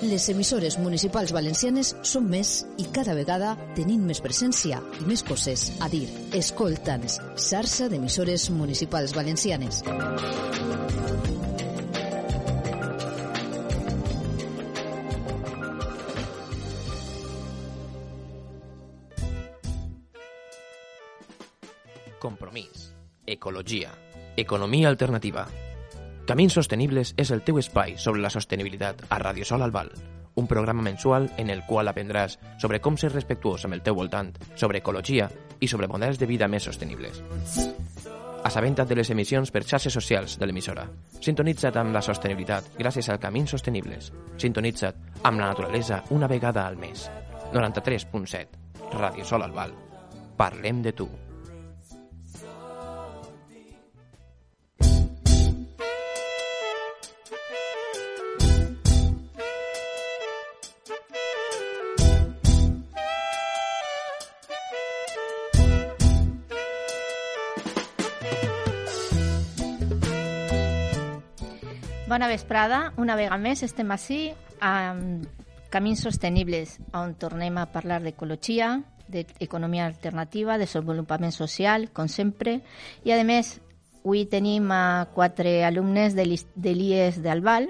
Les emissores municipals valencianes són més i cada vegada tenim més presència i més coses a dir. Escolta'ns, xarxa d'emissores municipals valencianes. Compromís, ecologia, economia alternativa. Camins Sostenibles és el teu espai sobre la sostenibilitat a Radio Sol Albal, un programa mensual en el qual aprendràs sobre com ser respectuós amb el teu voltant, sobre ecologia i sobre models de vida més sostenibles. Assabenta't de les emissions per xarxes socials de l'emissora. Sintonitza't amb la sostenibilitat gràcies al Camins Sostenibles. Sintonitza't amb la naturalesa una vegada al mes. 93.7 Ràdio Sol Albal. Parlem de tu. Bona vesprada, una vegada més estem així amb Camins Sostenibles, on tornem a parlar d'ecologia, d'economia alternativa, de desenvolupament social, com sempre, i a més avui tenim a quatre alumnes de l'IES d'Albal,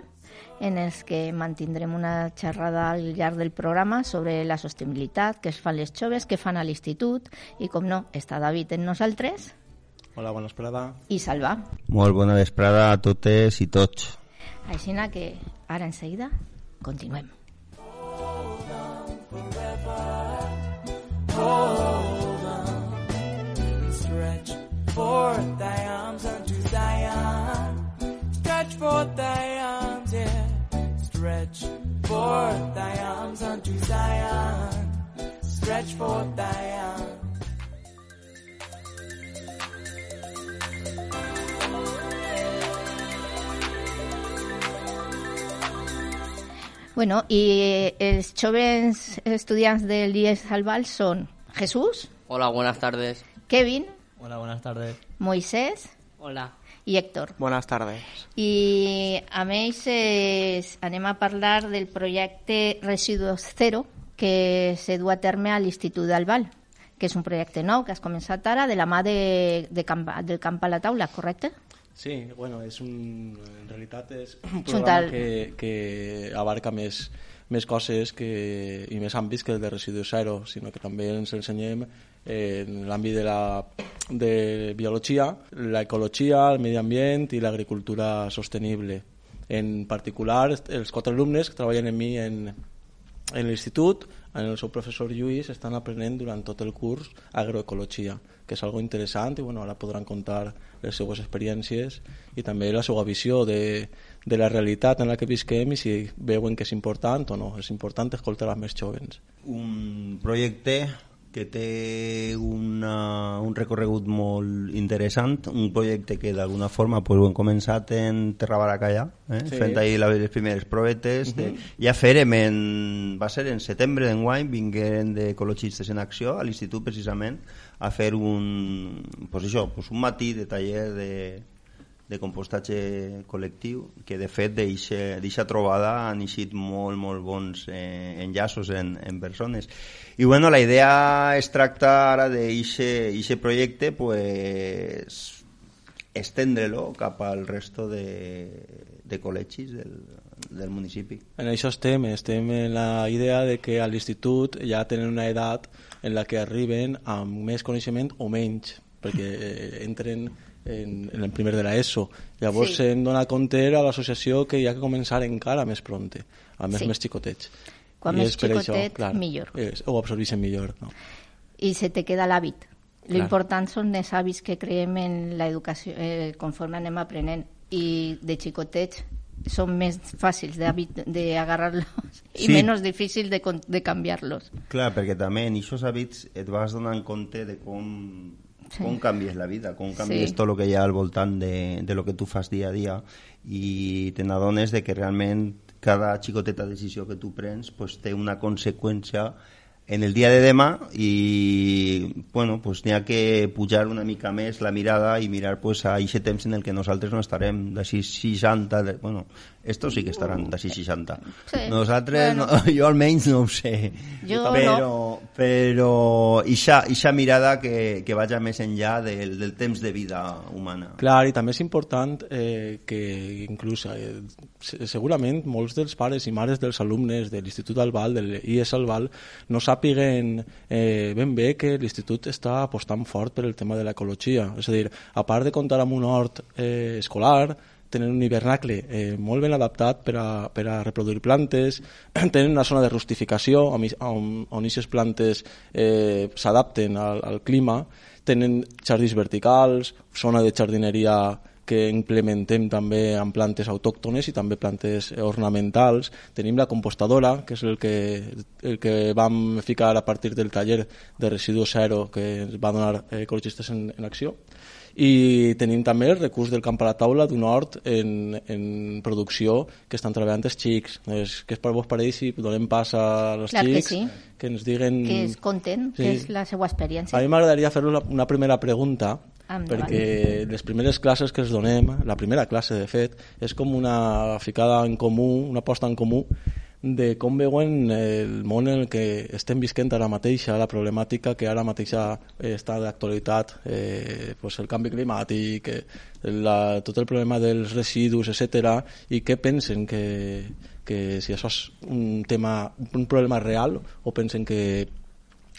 en els que mantindrem una xerrada al llarg del programa sobre la sostenibilitat que es fan les joves, que fan a l'institut, i com no, està David en nosaltres. Hola, bona vesprada. I Salva. Molt bona vesprada a totes i tots. Així que ara en seguida continuem. Hold on, stretch forth thy arms. Stretch forth thy arms unto Zion. Stretch forth thy arms. Bueno, y els jóvenes estudiants del IES Albal son Jesús, Hola, buenas tardes. Kevin, Hola, buenas tardes. Moisés Hola. i Héctor. Buenas tardes. I amb ells eh, anem a parlar del projecte Residuos Zero que se du a terme a l'Institut d'Albal, que és un projecte nou que has començat ara de la mà de, de camp, del camp a la taula, correcte? Sí, bueno, és un, en realitat és un programa tal- que, que abarca més, més coses que, i més àmbits que el de Residu Zero, sinó que també ens ensenyem eh, en l'àmbit de la de biologia, l'ecologia, el medi ambient i l'agricultura sostenible. En particular, els quatre alumnes que treballen amb mi en, en l'institut, en el seu professor Lluís, estan aprenent durant tot el curs agroecologia, que és algo interessant i bueno, ara podran contar les seues experiències i també la seva visió de, de la realitat en la que visquem i si veuen que és important o no. És important escoltar els més jovens. Un projecte que té una, un recorregut molt interessant, un projecte que d'alguna forma pues, ho hem començat en Terra Baracalla, eh? Sí. fent ahir les primeres provetes. de, ja farem, en, va ser en setembre d'enguany, vingueren d'ecologistes en acció a l'institut precisament a fer un, pues això, pues un matí de taller de, de compostatge col·lectiu que de fet d'eixa trobada han eixit molt, molt bons eh, enllaços en, en persones. I bueno, la idea es tracta ara d'eixe projecte pues estendre-lo cap al resto de, de col·legis del, del municipi. En això estem, estem en la idea de que a l'institut ja tenen una edat en la que arriben amb més coneixement o menys, perquè eh, entren en, en el primer de l'ESO. Llavors Sí. se'n dona compte a l'associació que hi ha que començar encara més pronte, amb els Sí. més xicotets. Quan I més és per xicotet, millor. És, ho absorbeixen millor. No? I se te queda l'hàbit. Lo Clar. important són els hàbits que creem en l'educació, eh, conforme anem aprenent. I de xicotets són més fàcils d'agarrar-los i Sí. menys difícils de, de canviar-los. Clar, perquè també en aquests hàbits et vas donant compte de com, Sí. com canvies la vida, com canvies Sí. tot el que hi ha al voltant de, de lo que tu fas dia a dia i te n'adones de que realment cada xicoteta decisió que tu prens pues, té una conseqüència en el dia de demà i bueno, pues n'hi ha que pujar una mica més la mirada i mirar pues, a aquest temps en el que nosaltres no estarem d'ací 60 de, bueno, estos sí que estaran d'ací 60 Sí, nosaltres, bueno. no, jo almenys no ho sé. Jo però, però ixa, ixa mirada que, que vaja més enllà del, del temps de vida humana. Clar, i també és important eh, que inclús eh, se- segurament molts dels pares i mares dels alumnes de l'Institut Albal, de l'IES Albal, no sàpiguen eh, ben bé que l'Institut està apostant fort per el tema de l'ecologia. És a dir, a part de comptar amb un hort eh, escolar, tenen un hivernacle eh, molt ben adaptat per a, per a reproduir plantes, tenen una zona de rustificació on, on, on aquestes plantes eh, s'adapten al, al clima, tenen jardins verticals, zona de jardineria que implementem també amb plantes autòctones i també plantes ornamentals. Tenim la compostadora, que és el que, el que vam ficar a partir del taller de residu zero que ens va donar eh, Ecologistes en, en Acció. I tenim també el recurs del camp a la taula d'un hort en, en producció que estan treballant els xics. És, que és per vos ells si donem pas a los Clar que xics sí. que ens diguen... que es content, Sí. que és la seva experiència. A mi m'agradaria fer una, una primera pregunta, Endavant. perquè les primeres classes que els donem, la primera classe, de fet, és com una ficada en comú, una posta en comú, de com veuen el món en el que estem visquent ara mateixa, la problemàtica que ara mateixa eh, està d'actualitat, eh, pues el canvi climàtic, eh, la, tot el problema dels residus, etc. i què pensen que, que si això és un tema, un problema real o pensen que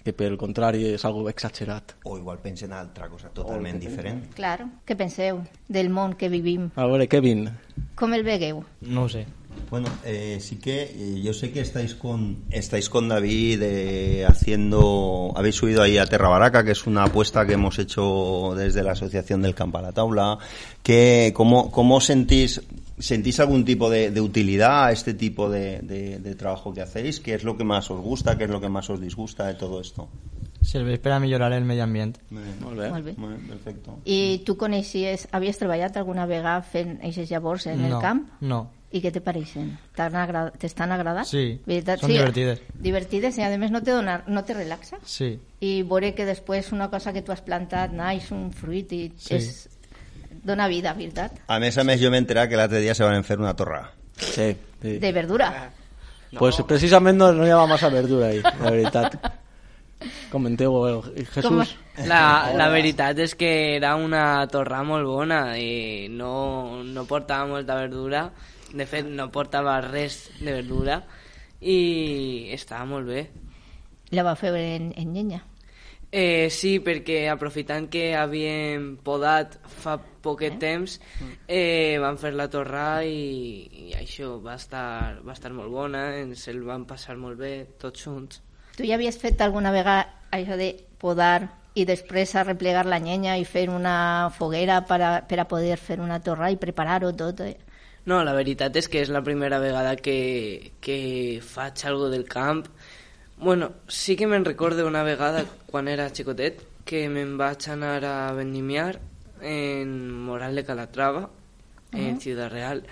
que per el contrari és algo exagerat. o igual pensen altra cosa totalment diferent Claro, què penseu del món que vivim? A veure, Kevin, Com el vegueu? No ho sé. Bueno, eh, sí que eh, yo sé que estáis con estáis con David eh, haciendo, habéis subido ahí a Terra Baraca, que es una apuesta que hemos hecho desde la asociación del Campo a la Taula. Que cómo, cómo sentís sentís algún tipo de, de utilidad a este tipo de, de- de trabajo que hacéis? ¿Qué es lo que más os gusta? ¿Qué es lo que más os disgusta de todo esto? Serveix per a millorar el medi ambient. molt bé. Molt bé. Muy bien, perfecto. I tu coneixies, havies treballat alguna vegada fent aquests llavors en el camp? No. I què te pareixen? Agra- T'estan agradat? Sí, Veritat? són divertides. Divertides i a més no te, dona, no te relaxa? Sí. I veure que després una cosa que tu has plantat naix un fruit i Sí. és, dona vida, veritat? A més a més, jo m'he enterat que l'altre dia se van a fer una torra. Sí, sí. De verdura. Pues precisament no, no hi havia massa verdura ahí, la veritat. Comenteu, eh, Jesús. La, la veritat és que era una torra molt bona i no, no portava molta verdura. De fet, no portava res de verdura i estava molt bé. La va fer en, en llenya. Eh, sí, perquè aprofitant que havíem podat fa poquet temps, eh, van fer la torra i, i això va estar, va estar molt bona, ens el van passar molt bé, tots junts. Tu ja havies fet alguna vegada això de podar i després arreplegar la llenya i fer una foguera per a, per a poder fer una torra i preparar-ho tot. Eh? No, la veritat és que és la primera vegada que, que faig algo del camp. Bueno, sí que me'n recordo una vegada quan era xicotet que me'n vaig anar a vendimiar en Moral de Calatrava, en Ciudad Real,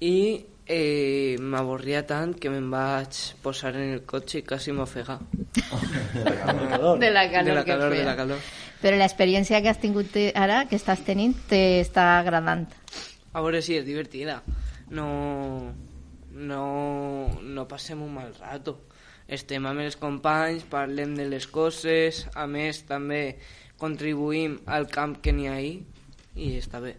i eh, m'avorria tant que me'n vaig posar en el cotxe i quasi m'ofegar. De la calor, de la que calor, de la calor. Però l'experiència que has tingut te- ara, que estàs tenint, t'està agradant. A veure si és divertida. No, no, no passem un mal rato. Estem amb els companys, parlem de les coses, a més també contribuïm al camp que n'hi ha ahí i està bé.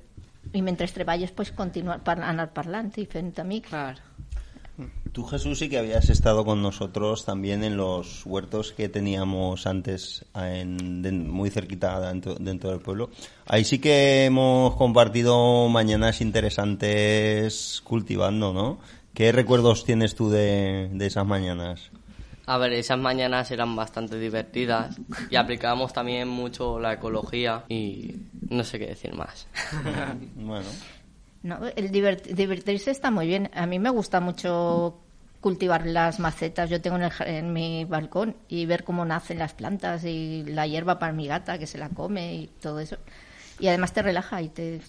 I mentre treballes, pues, continuar par anar parlant i fent amics. Clar. Tú, Jesús, sí que habías estado con nosotros también en los huertos que teníamos antes en- de- muy cerquita dentro, dentro del pueblo. Ahí sí que hemos compartido mañanas interesantes cultivando, ¿no? ¿Qué recuerdos tienes tú de, de esas mañanas? A ver, esas mañanas eran bastante divertidas y aplicábamos también mucho la ecología y no sé qué decir más. Bueno, No, el divert- divertirse está muy bien. A mí me gusta mucho cultivar las macetas. Yo tengo en, el en mi balcón y ver cómo nacen las plantas y la hierba para mi gata que se la come y todo eso. Y además te relaja y te,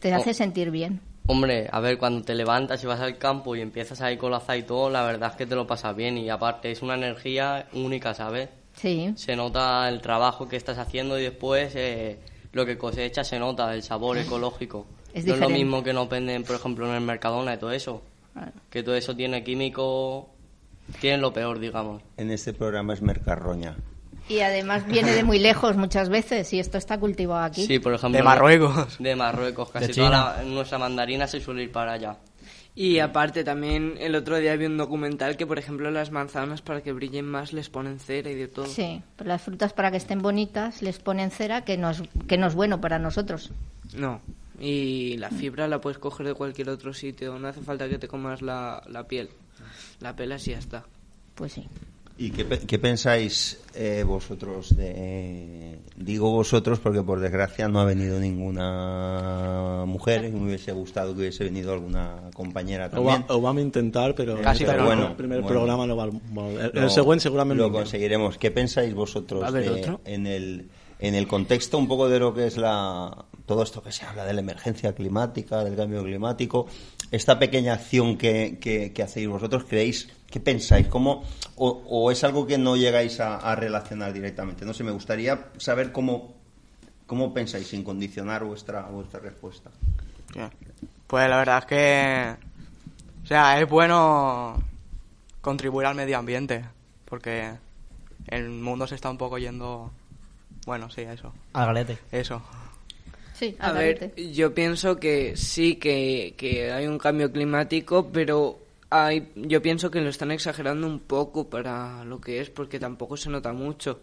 te hace sentir bien. Hombre, a ver, cuando te levantas y vas al campo y empiezas ahí con la y todo, la verdad es que te lo pasas bien y aparte es una energía única, ¿sabes? Sí. Se nota el trabajo que estás haciendo y después eh, lo que cosechas se nota, el sabor ecológico. Es no es lo mismo que nos venden, por ejemplo, en el Mercadona y todo eso. Claro. Que todo eso tiene químico, tiene lo peor, digamos. En este programa es Mercarroña. Y además viene de muy lejos muchas veces y esto está cultivado aquí. Sí, por ejemplo. De Marruecos. De Marruecos, casi De toda la- nuestra mandarina se suele ir para allá. Y aparte también el otro día vi un documental que por ejemplo las manzanas para que brillen más les ponen cera y de todo. Sí, pero las frutas para que estén bonitas les ponen cera que no es, que no es bueno para nosotros. No. Y la fibra la puedes coger de cualquier otro sitio, no hace falta que te comas la, la piel. La pelas y ya está. Pues sí. ¿Y qué, qué pensáis eh, vosotros de... Digo vosotros porque por desgracia no ha venido ninguna mujer y me hubiese gustado que hubiese venido alguna compañera también. ho vam intentar, però Casi, en però el primer Bueno. programa no va. El, Lo- el següent segurament lo conseguiremos. ¿Qué pensáis vosotros ¿Va a de- en el en el contexto un poco de lo que es la todo esto que se habla de la emergencia climática, del cambio climático, esta pequeña acción que, que, que hacéis vosotros, creéis, ¿qué pensáis? ¿Cómo, o, o es algo que no llegáis a, a relacionar directamente? No sé, me gustaría saber cómo, cómo pensáis sin condicionar vuestra, vuestra respuesta. Pues la verdad es que, o sea, es bueno contribuir al medio ambiente, porque el mundo se está un poco yendo, bueno, sí, eso, Al galete. eso. Sí, A ver, yo pienso que sí que, que hay un cambio climático, pero hay, yo pienso que lo están exagerando un poco para lo que es, porque tampoco se nota mucho.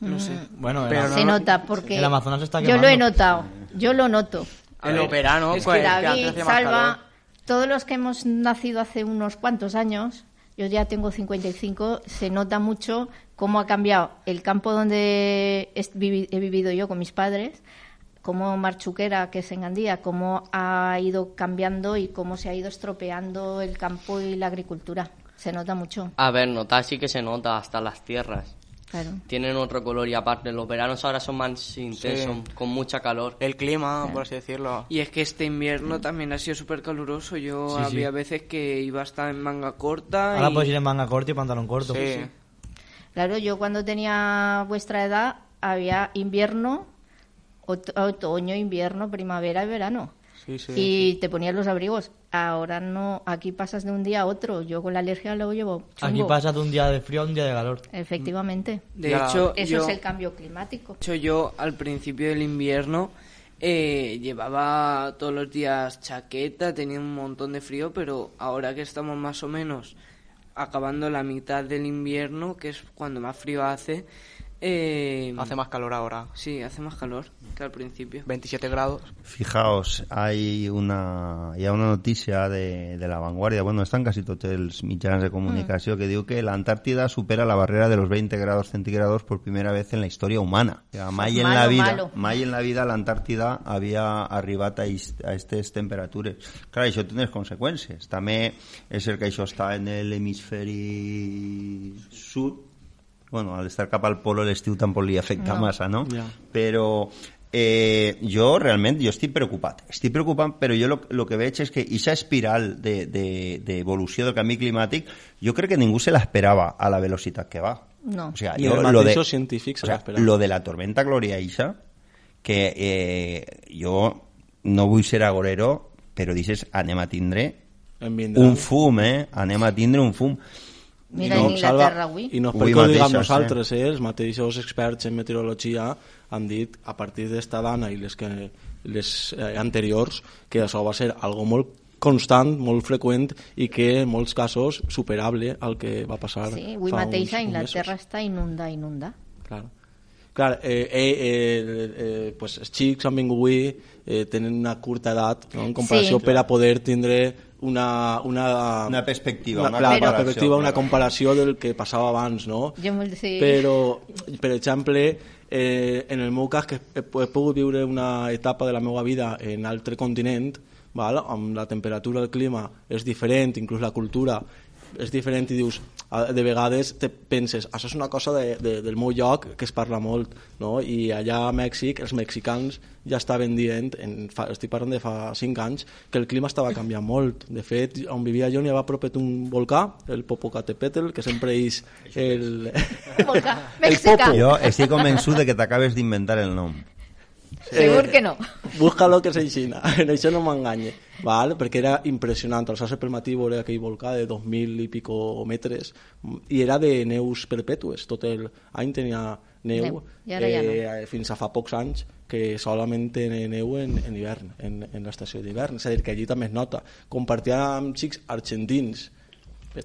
No sé. Bueno, el, Pero se nota porque el Amazonas está yo lo he quemando. notado, yo lo noto. En ver, los veranos, es pues, que David, Salva, todos los que hemos nacido hace unos cuantos años, yo ya tengo 55, se nota mucho cómo ha cambiado el campo donde he vivido yo con mis padres, cómo Marchuquera, que es en Gandía, cómo ha ido cambiando y cómo se ha ido estropeando el campo y la agricultura. Se nota mucho, A ver, notar sí que se nota hasta las tierras. claro. Tienen otro color y aparte los veranos ahora son más intensos, con mucha calor. El clima, por así decirlo. Y es que este invierno también ha sido súper caluroso. Yo Sí, sí. había veces que iba hasta en manga corta. Ahora y... puedes ir en manga corta y pantalón corto. Sí. Claro, yo cuando tenía vuestra edad había invierno, otoño, invierno, primavera y verano. Sí, sí. y te ponías los abrigos. Ahora no, aquí pasas de un día a otro. Yo con la alergia lo llevo chungo. Aquí pasas de un día de frío a un día de calor. Efectivamente. De Ya. hecho, Eso yo, es el cambio climático. de hecho, yo al principio del invierno eh, llevaba todos los días chaqueta, tenía un montón de frío, pero ahora que estamos más o menos acabando la mitad del invierno, que es cuando más frío hace, eh, Hace más calor ahora. sí, hace más calor que al principio. 27 grados. Fijaos, hay una, hi ha una notícia de, de La Vanguardia, bueno, estan quasi tots els mitjans de comunicació, que diu que la Antártida supera la barrera de los 20 grados centígrados por primera vez en la historia humana. O sea, mai, en Malo, la vida, malo. mai en la vida la Antártida havia arribat a, is- a aquestes temperatures. Clar, això té unes conseqüències. També és cert que això està en l'hemisferi sud, bueno, al estar cap al polo l'estiu tampoc li afecta No. massa, no? Ja. Però eh, jo realment jo estic preocupat. Estic preocupat, però jo el que veig és que aquesta espiral d'evolució de, d'evolució del canvi climàtic jo crec que ningú se l'esperava a la velocitat que va. No. O sea, jo, els lo de, científics o sea, lo de la tormenta Gloria Isa, que eh, jo no vull ser agorero, però dices, anem a tindre un fum, eh? Anem a tindre un fum. Mira, no, Inglaterra Salva, avui. I no és Avui perquè ho diguem nosaltres, eh? els mateixos experts en meteorologia han dit a partir d'esta dana i les, que, les eh, anteriors que això va ser algo molt constant, molt freqüent i que en molts casos superable al que va passar Sí, avui fa mateix uns a Inglaterra està inunda, inunda. Claro. Clar, eh, eh, eh, eh, pues els xics han vingut avui, eh, tenen una curta edat no? en comparació Sí. per a poder tindre una, una, Una perspectiva, una, una clar, comparació, una perspectiva, una comparació del que passava abans, no? Jo molt- sí. Però, per exemple, eh, en el meu cas, que he, he pogut viure una etapa de la meva vida en altre continent, val? amb la temperatura, el clima és diferent, inclús la cultura, és diferent i dius, a- de vegades te penses, això és una cosa de, de, del meu lloc que es parla molt, no? i allà a Mèxic els mexicans ja estaven dient, en fa, estic parlant de fa 5 anys, que el clima estava canviant molt. De fet, on vivia jo n'hi havia propet un volcà, el Popocatépetl, que sempre és el... Volcà el mexicà. Popo. Jo estic convençut de que t'acabes d'inventar el nom. Segur que no. Búscalo que és en això no m'enganye. Val? Perquè era impressionant, al per matí veure aquell volcà de 2.000 i pico metres i era de neus perpètues, tot el any tenia neu, Neu, ara ja eh, fins a fa pocs anys que solament tenen neu en, en hivern, en, en l'estació d'hivern, és a dir, que allí també es nota. Compartia amb xics argentins,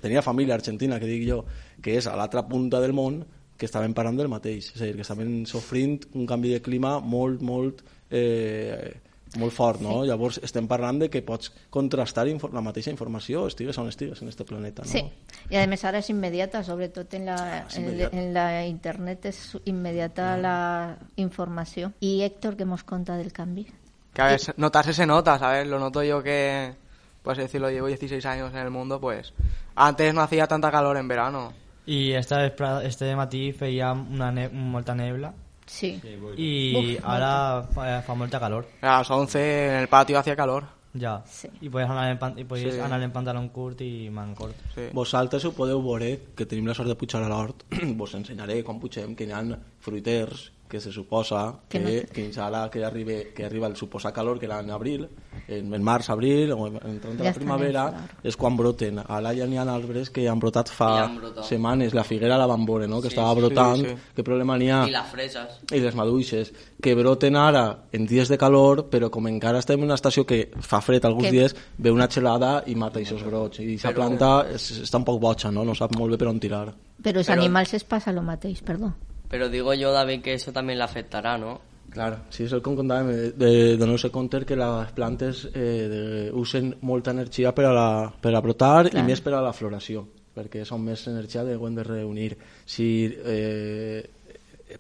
tenia família argentina, que dic jo, que és a l'altra punta del món, que estaven parlant del mateix, és a dir, que estaven sofrint un canvi de clima molt, molt, eh, molt fort, no? Llavors estem parlant de que pots contrastar la mateixa informació, estigues on estigues en este planeta, no? Sí, y además ahora es inmediata, sobre todo en la, Es en, en la internet es inmediata la información. Y Héctor, ¿qué hemos contado del cambio? Que a ver, notarse se nota, ¿sabes? Lo noto yo que, pues decirlo, llevo 16 años en el mundo, pues antes no hacía tanta calor en verano. I esta vesprada, este matí feia una ne molta nebla Sí. i Uf, ara fa, fa molta calor. A las 11 en el patio hacía calor. Ja. Sí. I podies anar en, pan i podies Sí. anar en pantalón curt i man curt. Sí. Vosaltres ho podeu veure, que tenim la sort de pujar a l'hort, vos ensenyaré com pugem, que hi ha fruiters que se suposa que, Que que, no- fins ara que, arribe, que arriba el suposat calor, que era en abril, en, en març, abril, o en- entrant a Ja la primavera, és quan broten. Ara ja n'hi ha arbres que han brotat fa han brotat. setmanes. La figuera la van veure, no?, que Sí, estava sí, brotant. sí, sí. Què problema n'hi ha? Y las fresas. i les maduixes, que broten ara en dies de calor, però com encara estem en una estació que fa fred alguns Que- dies, ve una gelada i mata aquests brots. I aquesta planta és, està un poc boja, no? No sap molt bé per on tirar. Pero los Pero- animales se pasa lo matéis, perdón. Pero digo yo, David, que eso también le afectará, ¿no? Clar, sí, és el que em contàvem, eh, de donar-se compte que les plantes eh, de, usen molta energia per a, la, per a brotar Clar. i més per a la floració, perquè són més energia de ho hem de reunir. Si eh,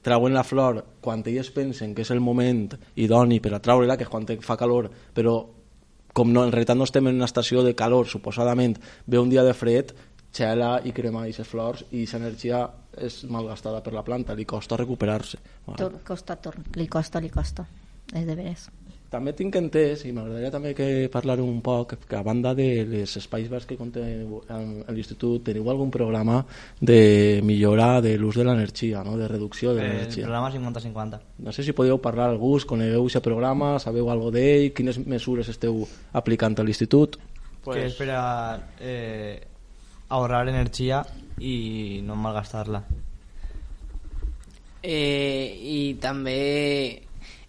trauen la flor quan ells pensen que és el moment idoni per a traure-la, que és quan fa calor, però com no, en realitat no estem en una estació de calor, suposadament, ve un dia de fred, xela i crema aquestes flors i aquesta energia és malgastada per la planta, li costa recuperar-se. Vale. Tor- Costa, tor li costa, li costa. Es de veres. També tinc entès, i m'agradaria també que parlar un poc, que a banda de les espais verds que en l'institut, teniu algun programa de millora de l'ús de l'energia, no? de reducció de El l'energia. programa 50-50. No sé si podeu parlar al gust, conegueu aquest programa, sabeu algo d'ell, quines mesures esteu aplicant a l'institut. Pues... Que és per a eh, ahorrar energia i no malgastar-la. Eh, I també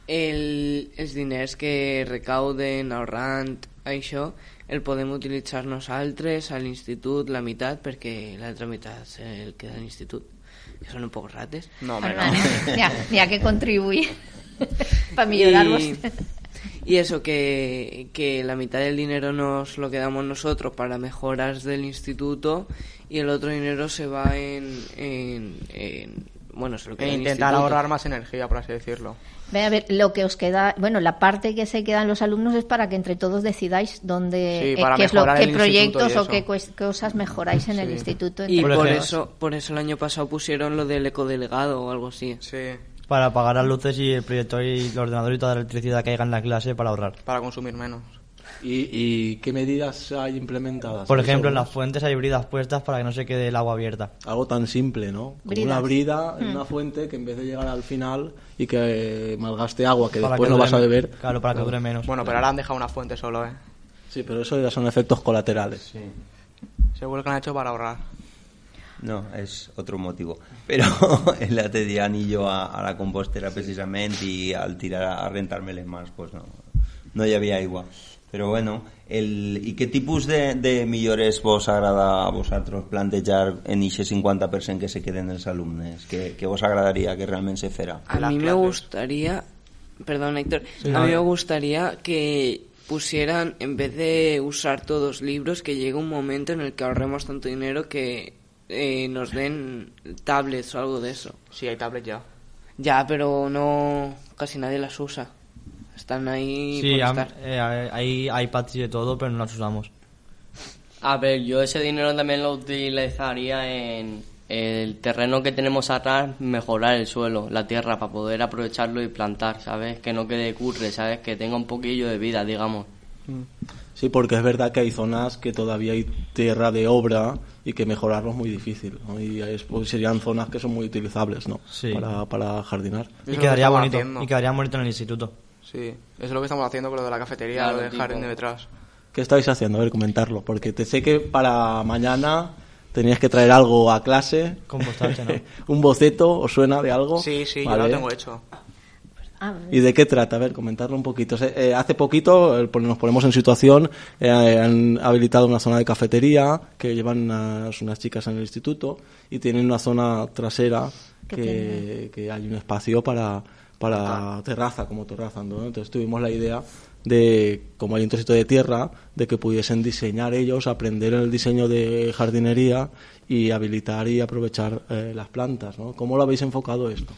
el, els diners que recauden ahorrant això el podem utilitzar nosaltres a l'institut la meitat perquè l'altra meitat el queda a l'institut que són un poc rates No, Ni hombre, no. ha, ni ha que contribuir para millorarlos. Y, y eso, que, que la mitad del dinero nos lo quedamos nosotros para mejoras del instituto y el otro dinero se va en... en, en- bueno, se lo queda E intentar instituto. ahorrar más energía, por así decirlo. Ve a ver, lo que os queda, bueno, la parte que se quedan los alumnos es para que entre todos decidáis dónde, Sí, eh, para qué es lo, mejorar qué proyectos o qué cosas mejoráis en el instituto. Y Por eso, por eso el año pasado pusieron lo del ecodelegado o algo así. Sí, Para apagar las luces y el proyector y el ordenador y toda la electricidad que haya en la clase para ahorrar. para consumir menos. ¿Y, y qué medidas hay implementadas? Por ¿Sabes ejemplo, en las fuentes hay bridas puestas para que no se quede el agua abierta. Algo tan simple, ¿no? Como Bridas. una brida en Hmm. una fuente que en vez de llegar al final y que malgaste agua que Para después que no dure vas a beber. Claro, para que dure menos. Bueno, pero ahora han dejado una fuente solo, ¿eh? Sí, pero eso ya son efectos colaterales. Seguro que lo han hecho para ahorrar. No, és otro motivo. L'altre dia ni jo a, a la compostera precisament i al tirar a rentar-me les mans pues no, no hi havia aigua. Però bueno, el, i què tipus de, de millores vos agrada a vosaltres plantejar en aquest 50% que se queden els alumnes? Què, què vos agradaria que realment se fera? A mí me gustaría, perdón Héctor, a mí me gustaría que pusieran, en vez de usar todos libros, que llegue un momento en el que ahorremos tanto dinero que eh, nos den tablets o algo de eso. Sí, hay tablets ya. Ya, pero no, casi nadie las usa. Están ahí Sí, por am- estar. eh, hay hay iPads y de todo, pero no las usamos. A ver, yo ese dinero también lo utilizaría en el terreno que tenemos atrás, mejorar el suelo, la tierra, para poder aprovecharlo y plantar, ¿sabes? Que no quede curre, ¿sabes? Que tenga un poquillo de vida, digamos. Sí, porque es verdad que hay zonas que todavía hay tierra de obra y que mejorarlo es muy difícil. ¿no? Y es- pues serían zonas que son muy utilizables ¿no? Sí. para, para jardinar. Y quedaría bonito. haciendo. Y quedaría bonito en el instituto. Sí, eso es lo que estamos haciendo con lo de la cafetería, Claro, lo del tipo- jardín de detrás. ¿Qué estáis haciendo? A ver, comentarlo. Porque te sé que para mañana tenías que traer algo a clase. Un boceto, ¿os suena de algo? Sí, sí, yo Vale. lo tengo hecho. Ah, ¿Y de qué trata? A ver, comentarlo un poquito. Eh, hace poquito eh, nos ponemos en situación, eh, han habilitado una zona de cafetería que llevan unas, unas chicas en el instituto y tienen una zona trasera Que que, hay un espacio para, para terraza, como terraza. ¿no? Entonces tuvimos la idea de, como hay un trocito de tierra, de que pudiesen diseñar ellos, aprender el diseño de jardinería y habilitar y aprovechar eh, las plantas. ¿no? ¿Cómo lo habéis enfocado esto?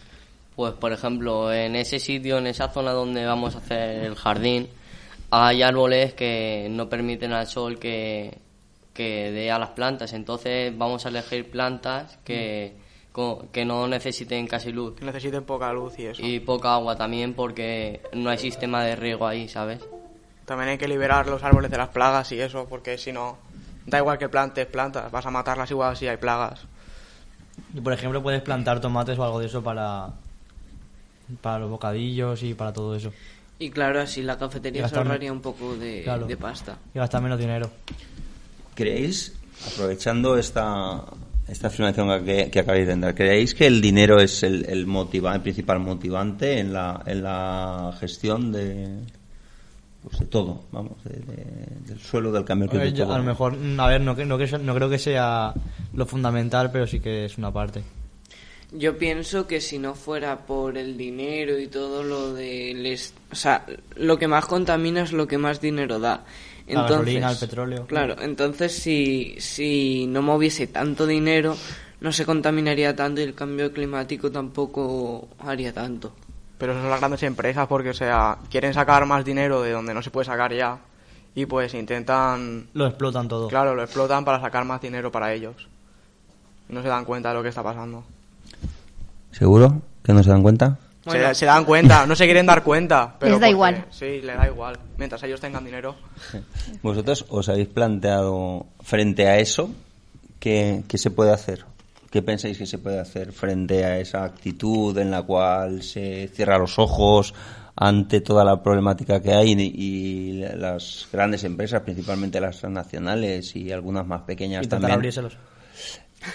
Pues, por ejemplo, en ese sitio, en esa zona donde vamos a hacer el jardín, hay árboles que no permiten al sol que, que dé a las plantas. Entonces, vamos a elegir plantas que, que no necesiten casi luz. Que necesiten poca luz y eso. Y poca agua también, porque no hay sistema de riego ahí, ¿sabes? También hay que liberar los árboles de las plagas y eso, porque si no, da igual que plantes plantas, vas a matarlas igual si hay plagas. Y por ejemplo, puedes plantar tomates o algo de eso para, para los bocadillos y para todo eso. Y claro, así la cafetería se ahorraría un poco de, Claro. de pasta. Y gastar menos dinero. ¿Creéis, aprovechando esta, esta afirmación que, que acabáis de dar, ¿creéis que el dinero es el, el, motiva- el principal motivante en la, en la gestión de, pues de todo, vamos, de- de- del suelo, del cambio A, ver, climático? yo- a lo mejor, a ver, no, que- no, que no creo que sea lo fundamental, pero sí que es una parte. Yo pienso que si no fuera por el dinero y todo lo de... Les, o sea, lo que más contamina es lo que más dinero da. La gasolina, el petróleo. Claro, entonces si, si no moviese tanto dinero, no se contaminaría tanto y el cambio climático tampoco haría tanto. Pero eso son las grandes empresas porque, o sea, quieren sacar más dinero de donde no se puede sacar ya y pues intentan, Lo explotan todo. claro, lo explotan para sacar más dinero para ellos. No se dan cuenta de lo que está pasando. ¿Seguro que no se dan cuenta? Se, se dan cuenta, no se quieren dar cuenta. Pero Les da porque- igual. Sí, les da igual. Mientras ellos tengan dinero. ¿Vosotros os habéis planteado frente a eso qué, qué se puede hacer? ¿Qué pensáis que se puede hacer frente a esa actitud en la cual se cierra los ojos ante toda la problemática que hay y, y las grandes empresas, principalmente las nacionales y algunas más pequeñas Intentar también? abrírselos.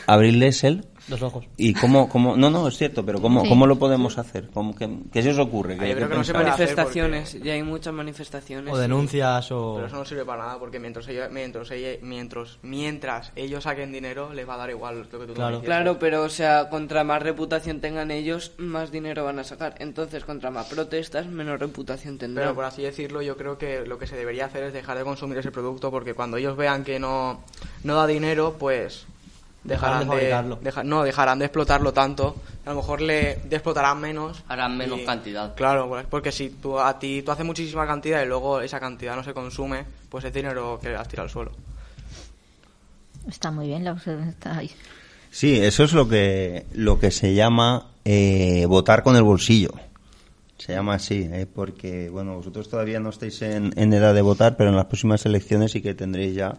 Abrirles el Los ojos. ¿Y cómo, cómo, no, no, es cierto, pero cómo, Sí. cómo lo podemos hacer? ¿Cómo, qué, qué se os ocurre? ¿Qué- yo creo que no se Manifestaciones, ya hay muchas manifestaciones. O y- denuncias o... Pero eso no sirve para nada porque mientras ellos, mientras, mientras, mientras ellos saquen dinero les va a dar igual lo que tú Claro. Claro, pero o sea, contra más reputación tengan ellos, más dinero van a sacar. Entonces, contra más protestas, menos reputación tendrán. Pero por así decirlo, yo creo que lo que se debería hacer es dejar de consumir ese producto porque cuando ellos vean que no, no da dinero, pues Dejarán dejarán de fabricarlo. deja- no, dejarán de explotarlo tanto. A lo mejor le de explotarán menos. Harán menos y- cantidad. Claro, pues, porque si tú, a ti tú haces muchísima cantidad y luego esa cantidad no se consume, pues es dinero que has tirado al suelo. Está muy bien la observación. Está ahí. Sí, eso es lo que, lo que se llama eh, votar con el bolsillo. Se llama así, ¿eh? porque bueno, vosotros todavía no estáis en, en edad de votar, pero en las próximas elecciones sí que tendréis ya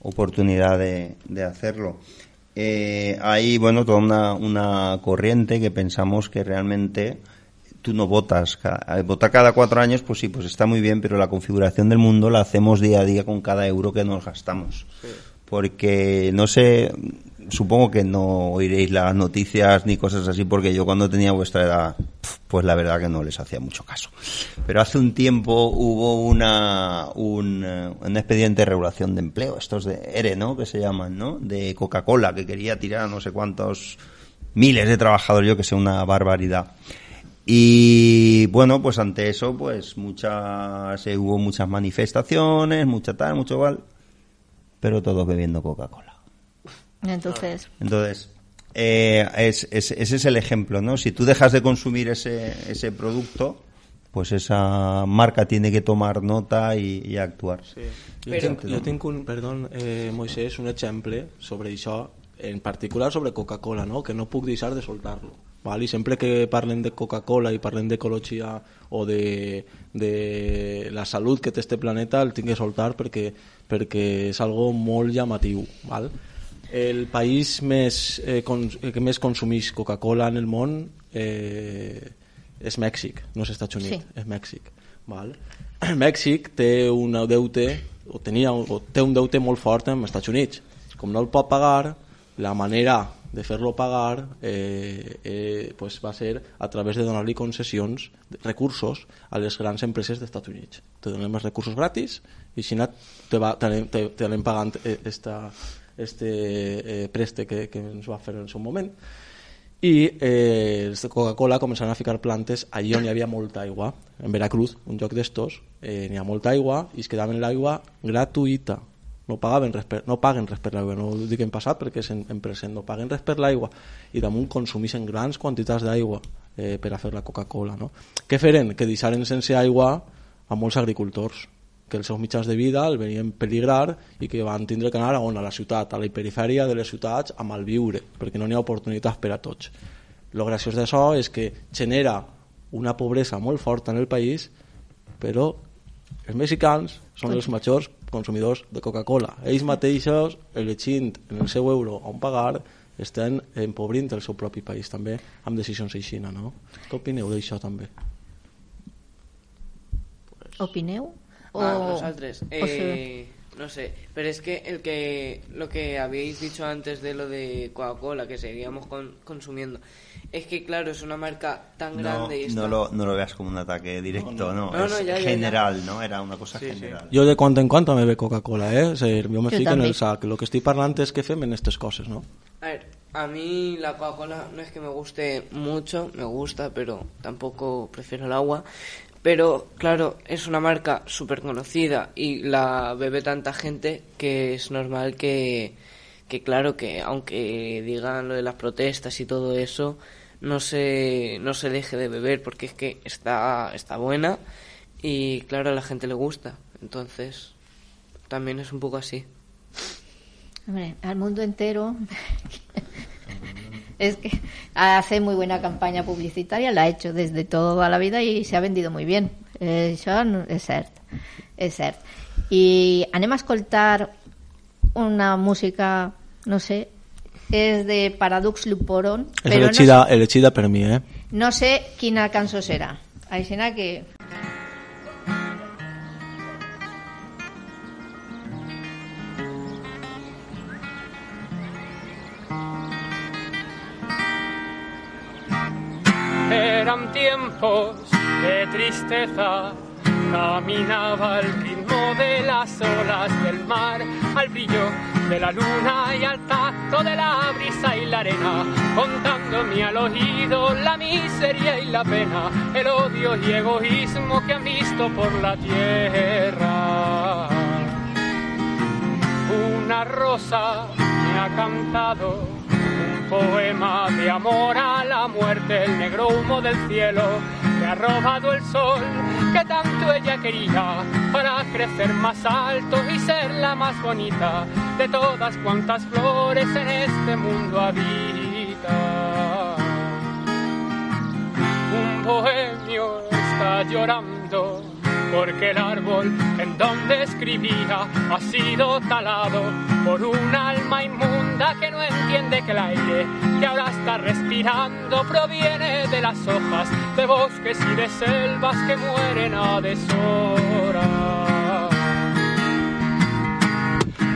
oportunidad de, de hacerlo. Eh, hay, bueno, toda una, una corriente que pensamos que realmente tú no votas. Ca- Votar cada cuatro años, pues sí, pues está muy bien, pero la configuración del mundo la hacemos día a día con cada euro que nos gastamos. Porque no sé, supongo que no oiréis las noticias ni cosas así, porque yo cuando tenía vuestra edad, pues la verdad que no les hacía mucho caso. Pero hace un tiempo hubo una, un, eh, un expediente de regulación de empleo, estos de ERE, ¿no? Que se llaman, ¿no? De Coca-Cola, que quería tirar a no sé cuántos miles de trabajadores, yo que sé, una barbaridad. Y bueno, pues ante eso, pues muchas, eh, hubo muchas manifestaciones, mucha tal, mucho igual, pero todos bebiendo Coca-Cola. Entonces, Entonces, eh, es- es- ese es el ejemplo, ¿no? Si tú dejas de consumir ese, ese producto, pues esa marca tiene que tomar nota y, y actuar. Sí. Jo, tinc, jo tinc un, perdó, eh, Moisés, un exemple sobre això, en particular sobre Coca-Cola, no? que no puc deixar de soltar-lo. Val? I sempre que parlen de Coca-Cola i parlen d'ecologia o de, de la salut que té este planeta el tinc que soltar perquè, perquè és algo molt llamatiu. Val? El país més, eh, cons que més consumeix Coca-Cola en el món eh, és Mèxic, no és Estats Units, Sí. és Mèxic. Val? Mèxic té un deute o, tenia, o té un deute molt fort amb els Estats Units. Com no el pot pagar, la manera de fer-lo pagar eh, eh, pues va ser a través de donar-li concessions, recursos a les grans empreses dels Estats Units. Te donem els recursos gratis i si no te, va, te, te, te anem pagant eh, esta, este eh, préstec que, que ens va fer en el seu moment. I eh, de Coca-Cola començaran a ficar plantes. Allí on hi havia molta aigua en Veracruz, un lloc d'estos eh, n'hi ha molta aigua i es quedaven l'aigua gratuïta. No pagaven res per, no paguen res per l'aigua no ho dic en passat perquè és en, en present. No paguen res per l'aigua i damunt consumeixen grans quantitats d'aigua eh, per a fer la Coca-Cola no? què feren? que deixaren sense aigua a molts agricultors que els seus mitjans de vida el venien peligrar i que van tindre que anar a on? A la ciutat, a la hiperifèria de les ciutats, a malviure, perquè no n'hi ha oportunitats per a tots. Lo graciós d'això és que genera una pobresa molt forta en el país, però els mexicans són els majors consumidors de Coca-Cola. Ells mateixos, elegint en el seu euro on pagar, estan empobrint el seu propi país també amb decisions així, no? Què opineu d'això també? Opineu? O... Ah, o Eh, no sé, pero es que el que lo que habéis dicho antes de lo de Coca-Cola que seguíamos con- consumiendo, es que claro, es una marca tan No, grande y no está- lo, no lo veas como un ataque directo, no, No, no, es ya, ya, ya. general, ¿no? Era una cosa general. Jo de quan en quan també ve Coca-Cola, eh? O sigui, jo me Jo fico en el sac. Lo que estic parlant és que fem en aquestes coses, no? A ver, a mí la Coca-Cola no es que me guste mucho, me gusta, pero tampoco prefiero el agua. Pero claro, es una marca súper conocida y la bebe tanta gente que es normal que, que, claro, que aunque digan lo de las protestas y todo eso, no se, no se deje de beber porque es que está, está buena y claro, a la gente le gusta. Entonces, también es un poco así. Hombre, al mundo entero. Es que hace muy buena campaña publicitaria, la ha hecho desde toda la vida y se ha vendido muy bien. Eh, Això no- és cert, és cert. I anem a escoltar una música, no sé, és de Paradox Luporon, És però no, elegida per mi, eh? no sé quina cançó serà. Així que... de tristeza, caminaba al ritmo de las olas del mar, al brillo de la luna y al tacto de la brisa y la arena, contándome al oído la miseria y la pena, el odio y egoísmo que han visto por la tierra. Una rosa me ha cantado poema de amor a la muerte, el negro humo del cielo me ha robado el sol que tanto ella quería para crecer más alto y ser la más bonita de todas cuantas flores en este mundo habita. Un bohemio está llorando porque el árbol en donde escribía ha sido talado por un alma inmunda que no entiende que el aire que ahora está respirando proviene de las hojas de bosques y de selvas que mueren a deshora.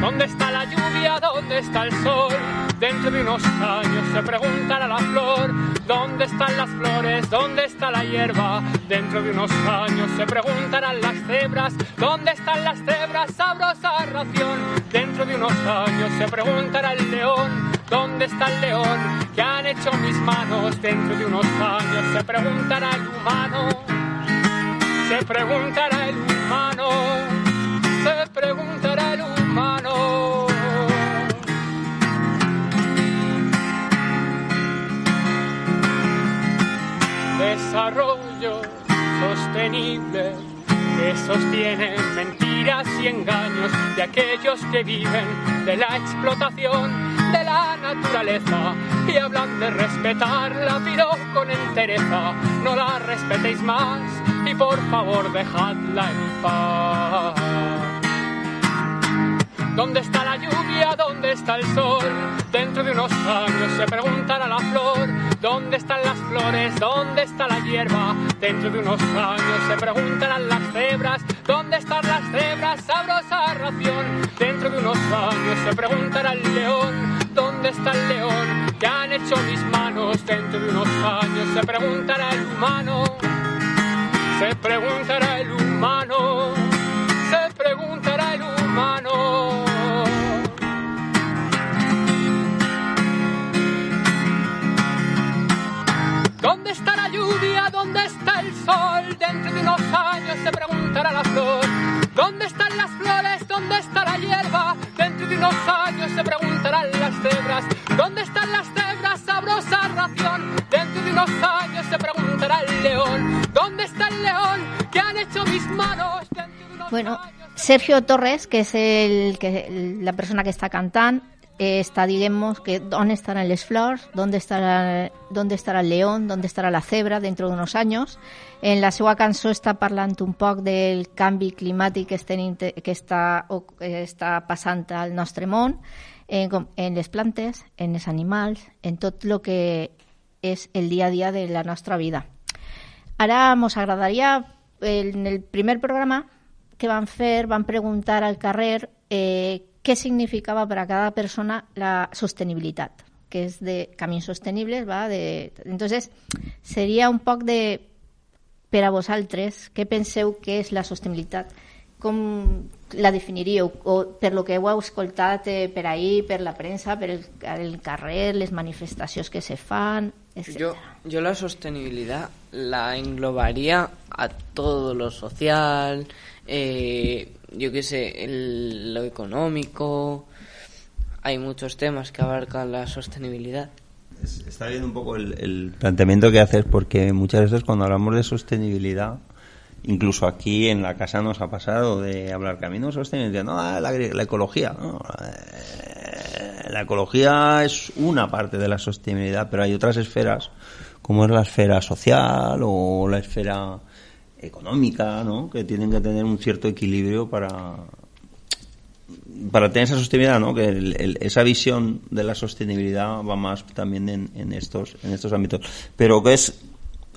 ¿Dónde está la lluvia? ¿Dónde está el sol? Dentro de unos años se preguntará la flor. ¿Dónde están las flores? ¿Dónde está la hierba? Dentro de unos años se preguntarán las cebras. ¿Dónde están las cebras? Sabrosa ración. Dentro de unos años se preguntará el león. ¿Dónde está el león? ¿Qué han hecho mis manos? Dentro de unos años se preguntará el humano. Se preguntará el humano. Se preguntará Desarrollo sostenible que sostienen mentiras y engaños de aquellos que viven de la explotación de la naturaleza y hablan de respetarla, pero con entereza no la respetéis más y por favor dejadla en paz. ¿Dónde está la lluvia? ¿Dónde está el sol? Dentro de unos años se preguntará la flor. ¿Dónde están las flores? ¿Dónde está la hierba? Dentro de unos años se preguntarán las cebras. ¿Dónde están las cebras? Sabrosa ración. Dentro de unos años se preguntará el león. ¿Dónde está el león? ¿Qué han hecho mis manos? Dentro de unos años se preguntará el humano. Se preguntará el humano. Años se preguntará la flor. ¿Dónde están las flores? ¿Dónde está la hierba? Dentro de unos años se preguntarán las cebras. ¿Dónde están las cebras? Sabrosa ración. Dentro de unos años se preguntará el león. ¿Dónde está el león? ¿Qué han hecho mis manos? Dentro de unos Bueno, Sergio Torres, que es el, que, la persona que està cantant, eh, està, diguem que on estaran les flors, ¿Dónde estarà, dónde estarà el león, dónde estarà la cebra dentro d'uns anys. En la seva cançó està parlant un poc del canvi climàtic que, estem, que està, passant al nostre món, en, com- en les plantes, en els animals, en tot el que és el dia a dia de la nostra vida. Ara mos agradaria, en el primer programa que van fer, van preguntar al carrer eh, què significava per a cada persona la sostenibilitat, que és de camins sostenibles, va? De, entonces, seria un poc de, per a vosaltres, què penseu que és la sostenibilitat? Com la definiríeu? O per lo que heu escoltat eh, per ahir, per la premsa, per el, el carrer, les manifestacions que se fan, etc. Yo, yo la sostenibilidad la englobaría a todo lo social, eh, yo qué sé, el- lo económico. Hay muchos temas que abarcan la sostenibilidad. Está viendo un poco el, planteamiento que haces porque muchas veces cuando hablamos de sostenibilidad, incluso aquí en la casa nos ha pasado de hablar caminos sostenibles, no, ah, la, ecología, eh, la ecología es una parte de la sostenibilidad, pero hay otras esferas como es la esfera social o la esfera económica, ¿no? que tienen que tener un cierto equilibrio para para tener esa sostenibilidad, ¿no? Que el- el- esa visión de la sostenibilidad va más también en, en estos en estos ámbitos. Pero que es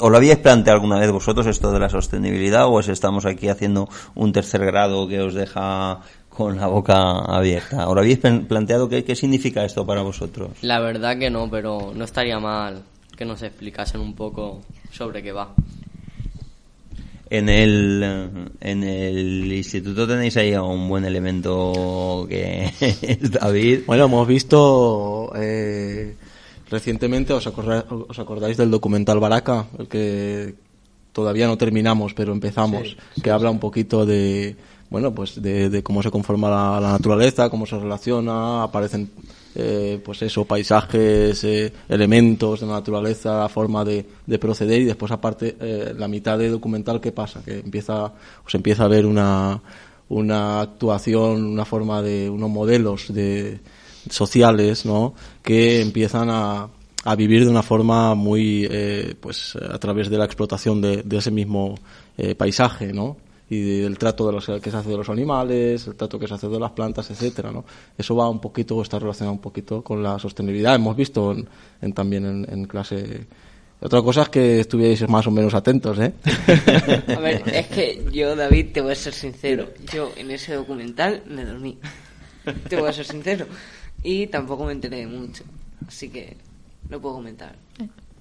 ¿Os lo habíais planteado alguna vez vosotros esto de la sostenibilidad o es estamos aquí haciendo un tercer grado que os deja con la boca abierta? ¿Os lo habéis planteado qué, qué significa esto para vosotros? La verdad que no, pero no estaría mal que nos explicasen un poco sobre qué va. En el, en el instituto tenéis ahí a un buen elemento que es David. Bueno, hemos visto eh, recientemente, ¿os acordáis, ¿os acordáis del documental Baraka? El que todavía no terminamos, pero empezamos, que habla un poquito de, bueno, pues de, de cómo se conforma la, la naturaleza, cómo se relaciona, aparecen, eh, pues eso, paisajes, eh, elementos de la naturaleza, la forma de, de proceder y después aparte eh, la mitad del documental que pasa, que empieza, os empieza a ver una, una actuación, una forma de, unos modelos de sociales, ¿no? Que empiezan a, a vivir de una forma muy, eh, pues, a través de la explotación de, de ese mismo eh, paisaje, ¿no? Y del trato de los, que se hace de los animales, el trato que se hace de las plantas, etcétera, ¿no? Eso va un poquito, o está relacionado un poquito con la sostenibilidad. Hemos visto en, en- también en, en clase. Otra cosa es que estuvierais más o menos atentos, ¿eh? A ver, es que yo, David, te voy a ser sincero. Yo en ese documental me dormí. Te voy a ser sincero. Y tampoco me enteré de mucho. Así que no puedo comentar.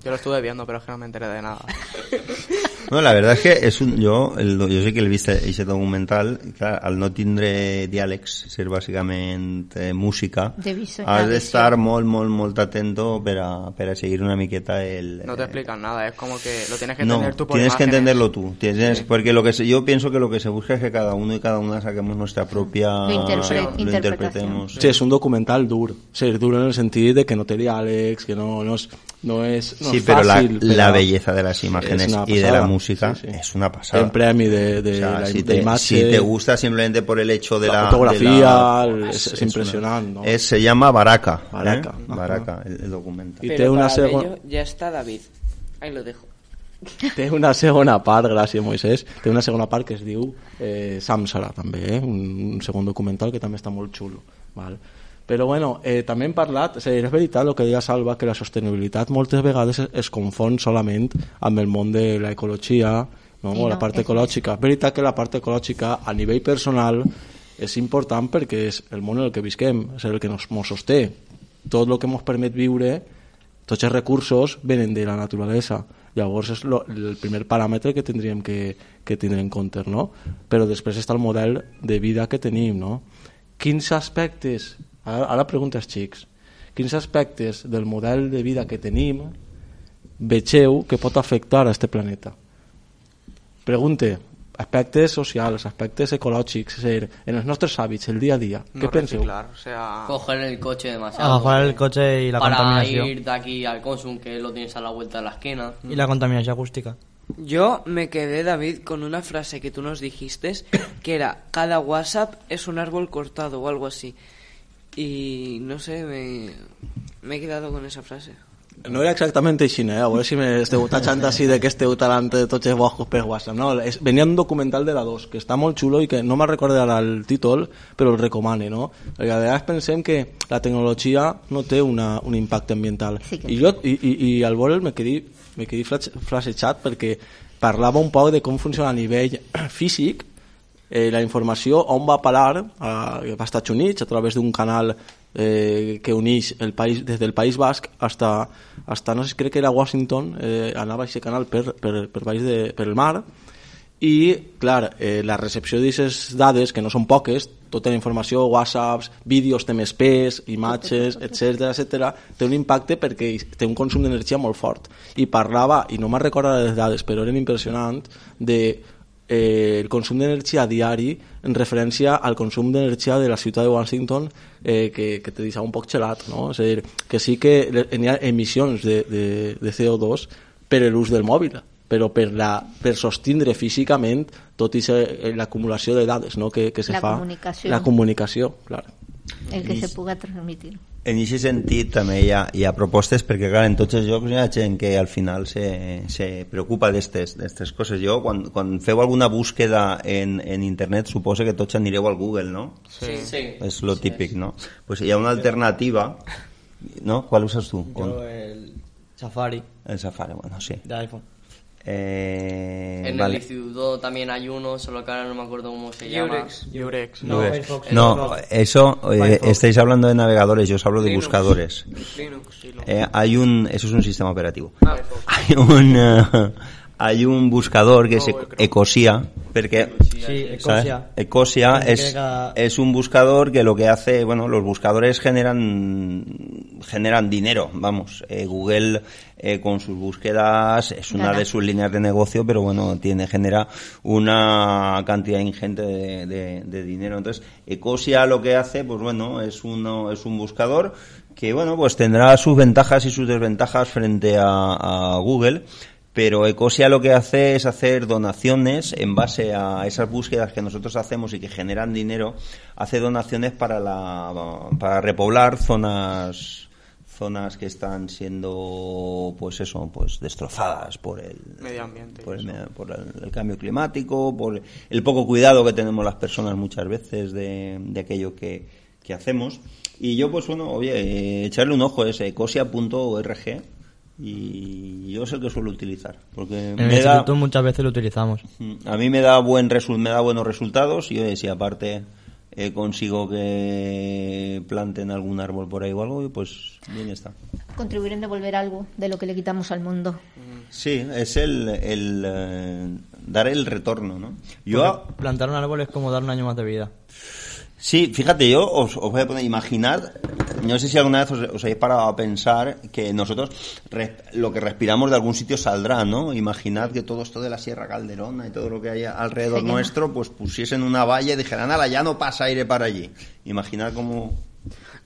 Yo lo estuve viendo, pero es que no me enteré de nada. No, la verdad es que es un, yo, el, yo sé que el viste ese documental, clar, al no tindre diàlegs, ser bàsicament eh, música, De viso- has d'estar molt, molt, molt atento per a, per a seguir una miqueta el... No te explican nada, es como que lo tienes que No, entender tú por tienes que entenderlo tú. Tienes, Sí. Porque lo que se- yo pienso que lo que se busca es que cada uno y cada una saquemos nuestra propia... Lo interpre- lo interpretemos. Sí, és un documental dur. Sí, és dur en el sentit de que no té diàlegs, que no, no és, no es, no sí, es pero la, fácil, la pero belleza de las es imágenes y de la pasada. Música Sí, sí. es una pasada. El premio de, de O sea, la si, te, si te gusta simplemente por el hecho de La la, fotografía, de la- el- es- es impresionante, una- ¿no? es- se llama Baraka. ¿eh? Baraka, ajá. Baraka, el, el documental. Y té una ello ya está David. Ahí lo dejo. té una segona part, gràcies Moisès, té una segona part que es diu eh, Samsara també, eh? un, un segon documental que també està molt xulo. Val? Però bueno, eh, també hem parlat, o sigui, és veritat el que deia Salva, que la sostenibilitat moltes vegades es, es confon solament amb el món de l'ecologia, no? I o la no, part és ecològica. És veritat que la part ecològica a nivell personal és important perquè és el món en el que visquem, és el que nos, nos sosté. Tot el que ens permet viure tots els recursos venen de la naturalesa llavors és lo, el primer paràmetre que tindríem que, que tindre en compte no? però després està el model de vida que tenim no? quins aspectes ara, ara preguntes xics quins aspectes del model de vida que tenim vegeu que pot afectar a este planeta pregunte aspectes socials, aspectes ecològics dir, en els nostres hàbits, el dia a dia No què penseu? reciclar, o sea... Coger el coche demasiado. Agafar el coche y la para contaminación. ir de aquí al Consum, que lo tienes a la vuelta de la esquina. Y la contaminación acústica. Yo me quedé, David, con una frase que tú nos dijiste, que era, cada WhatsApp es un árbol cortado o algo así. Y no sé, me, me he quedado con esa frase. No era exactament així, eh? a veure si m'esteu tachant així de que esteu talant de tots els boscos per WhatsApp. No, és, venia un documental de la 2, que està molt xulo i que no me'n recordo ara el títol, però el recomane, no? Perquè a vegades pensem que la tecnologia no té una, un impacte ambiental. Sí que I jo, i, i, i al veure'l me quedé, me quedé flash- flashejat perquè parlava un poc de com funciona a nivell físic eh, la informació on va a parar a, a Estats Units a través d'un canal eh, que uneix el país, des del País Basc hasta, hasta no sé, crec que era Washington eh, anava aquest canal per, per, per, baix de, per el mar i, clar, eh, la recepció d'aquestes dades, que no són poques, tota la informació, whatsapps, vídeos pes, imatges, etc etc, té un impacte perquè té un consum d'energia molt fort. I parlava, i no me'n recordo les dades, però eren impressionants, de eh, el consum d'energia diari en referència al consum d'energia de la ciutat de Washington eh, que, que te deixava un poc gelat no? és a dir, que sí que hi ha emissions de, de, de CO2 per l'ús del mòbil però per, la, per sostindre físicament tot i l'acumulació de dades no? que, que se La fa comunicació. la comunicació clar. el que se puga transmitir. En aquest sentit també hi ha, hi ha propostes perquè clar, en tots els jocs hi ha gent que al final se, se preocupa d'aquestes coses. Jo, quan, quan feu alguna búsqueda en, en internet, suposo que tots anireu al Google, no? Sí. sí. És lo típic, no? Pues hi ha una alternativa, ¿no? ¿Cuál usas tú? Yo el Safari El Safari, bueno, sí. de iPhone. Eh, En vale. el instituto también hay uno, solo que ahora no me acuerdo cómo se llama. Yurex. No, Firefox. no, eso, eh, estáis hablando de navegadores, yo os hablo de Linux. buscadores. Linux. Eh, hay un, eso es un sistema operativo. Ah, Hay un, eh, hay un buscador que es No, el Chrome. Ecosia, porque. Ecosia. Ecosia es, es un buscador que lo que hace, bueno, los buscadores generan generan dinero, vamos. Eh, Google eh, con sus búsquedas es una Gana. de sus líneas de negocio, pero bueno, tiene genera una cantidad ingente de, de- de dinero. Entonces, Ecosia lo que hace, pues bueno, es uno es un buscador que bueno, pues tendrá sus ventajas y sus desventajas frente a, a Google. Pero Ecosia lo que hace es hacer donaciones en base a esas búsquedas que nosotros hacemos y que generan dinero, hace donaciones para la para repoblar zonas zonas que están siendo pues eso, pues destrozadas por el Medio ambiente. por, el, por el- el cambio climático, por el poco cuidado que tenemos las personas muchas veces de, de aquello que, que hacemos. Y yo, pues bueno, oye, eh, echarle un ojo es ecosia.org y yo es el que suelo utilizar. Porque En el me da, instituto muchas veces lo utilizamos. a mí me da, buen resu- me da buenos resultados y oye, si aparte eh, consigo que planten algún árbol por ahí o algo, pues bien está. Contribuir en devolver algo de lo que le quitamos al mundo. Sí, es el, el eh, dar el retorno, ¿no? Yo, Porque plantar un árbol es como dar un año más de vida. Sí, fíjate, yo os, os voy a poner, imaginar, no sé si alguna vez os, os habéis parado a pensar que nosotros res- lo que respiramos de algún sitio saldrá, ¿no? Imaginad que todo esto de la Sierra Calderona y todo lo que hay alrededor nuestro, pues pusiesen una valla y dijeran, ala, ya no pasa aire para allí. Imaginad cómo,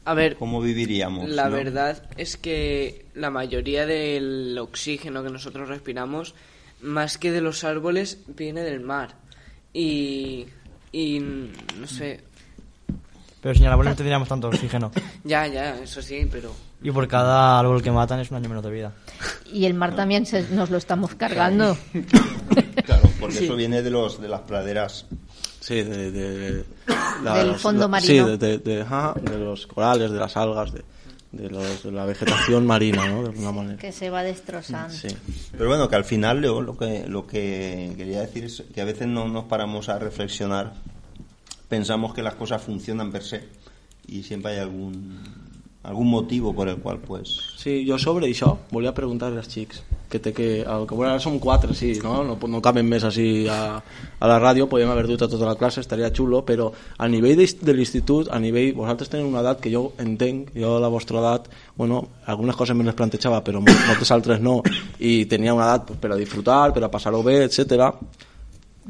A ver, ¿Cómo viviríamos? La no? verdad es que la mayoría del oxígeno que nosotros respiramos, más que de los árboles, viene del mar. Y, y no sé, Pero sin árboles no tendríamos tanto oxígeno. ya, ya, eso sí, pero... Y por cada árbol que matan es un año menos de vida. Y el mar también se- nos lo estamos cargando. Claro, porque Sí. eso viene de los de las praderas. Sí, de, de- Del fondo Sí, marino. de, de- de- ajá, de los corales, de las algas, de, de, los- de la vegetación marina, ¿no? De alguna manera. que se va destrozando. Sí. Pero bueno, que al final Leo, lo que lo que quería decir es que a veces no nos paramos a reflexionar, pensamos que las cosas funcionan per se y siempre hay algún algún motivo por el cual pues Sí, jo sobre això volia preguntar als xics que té que, el que bueno, ara som quatre, sí, no? no, no caben més així a, a la ràdio, podem haver dut a tota la classe, estaria xulo, però a nivell de, de l'institut, a nivell, vosaltres teniu una edat que jo entenc, jo a la vostra edat, bueno, algunes coses me les plantejava, però mol- moltes altres no, i tenia una edat pues, per a disfrutar, per a passar-ho bé, etc.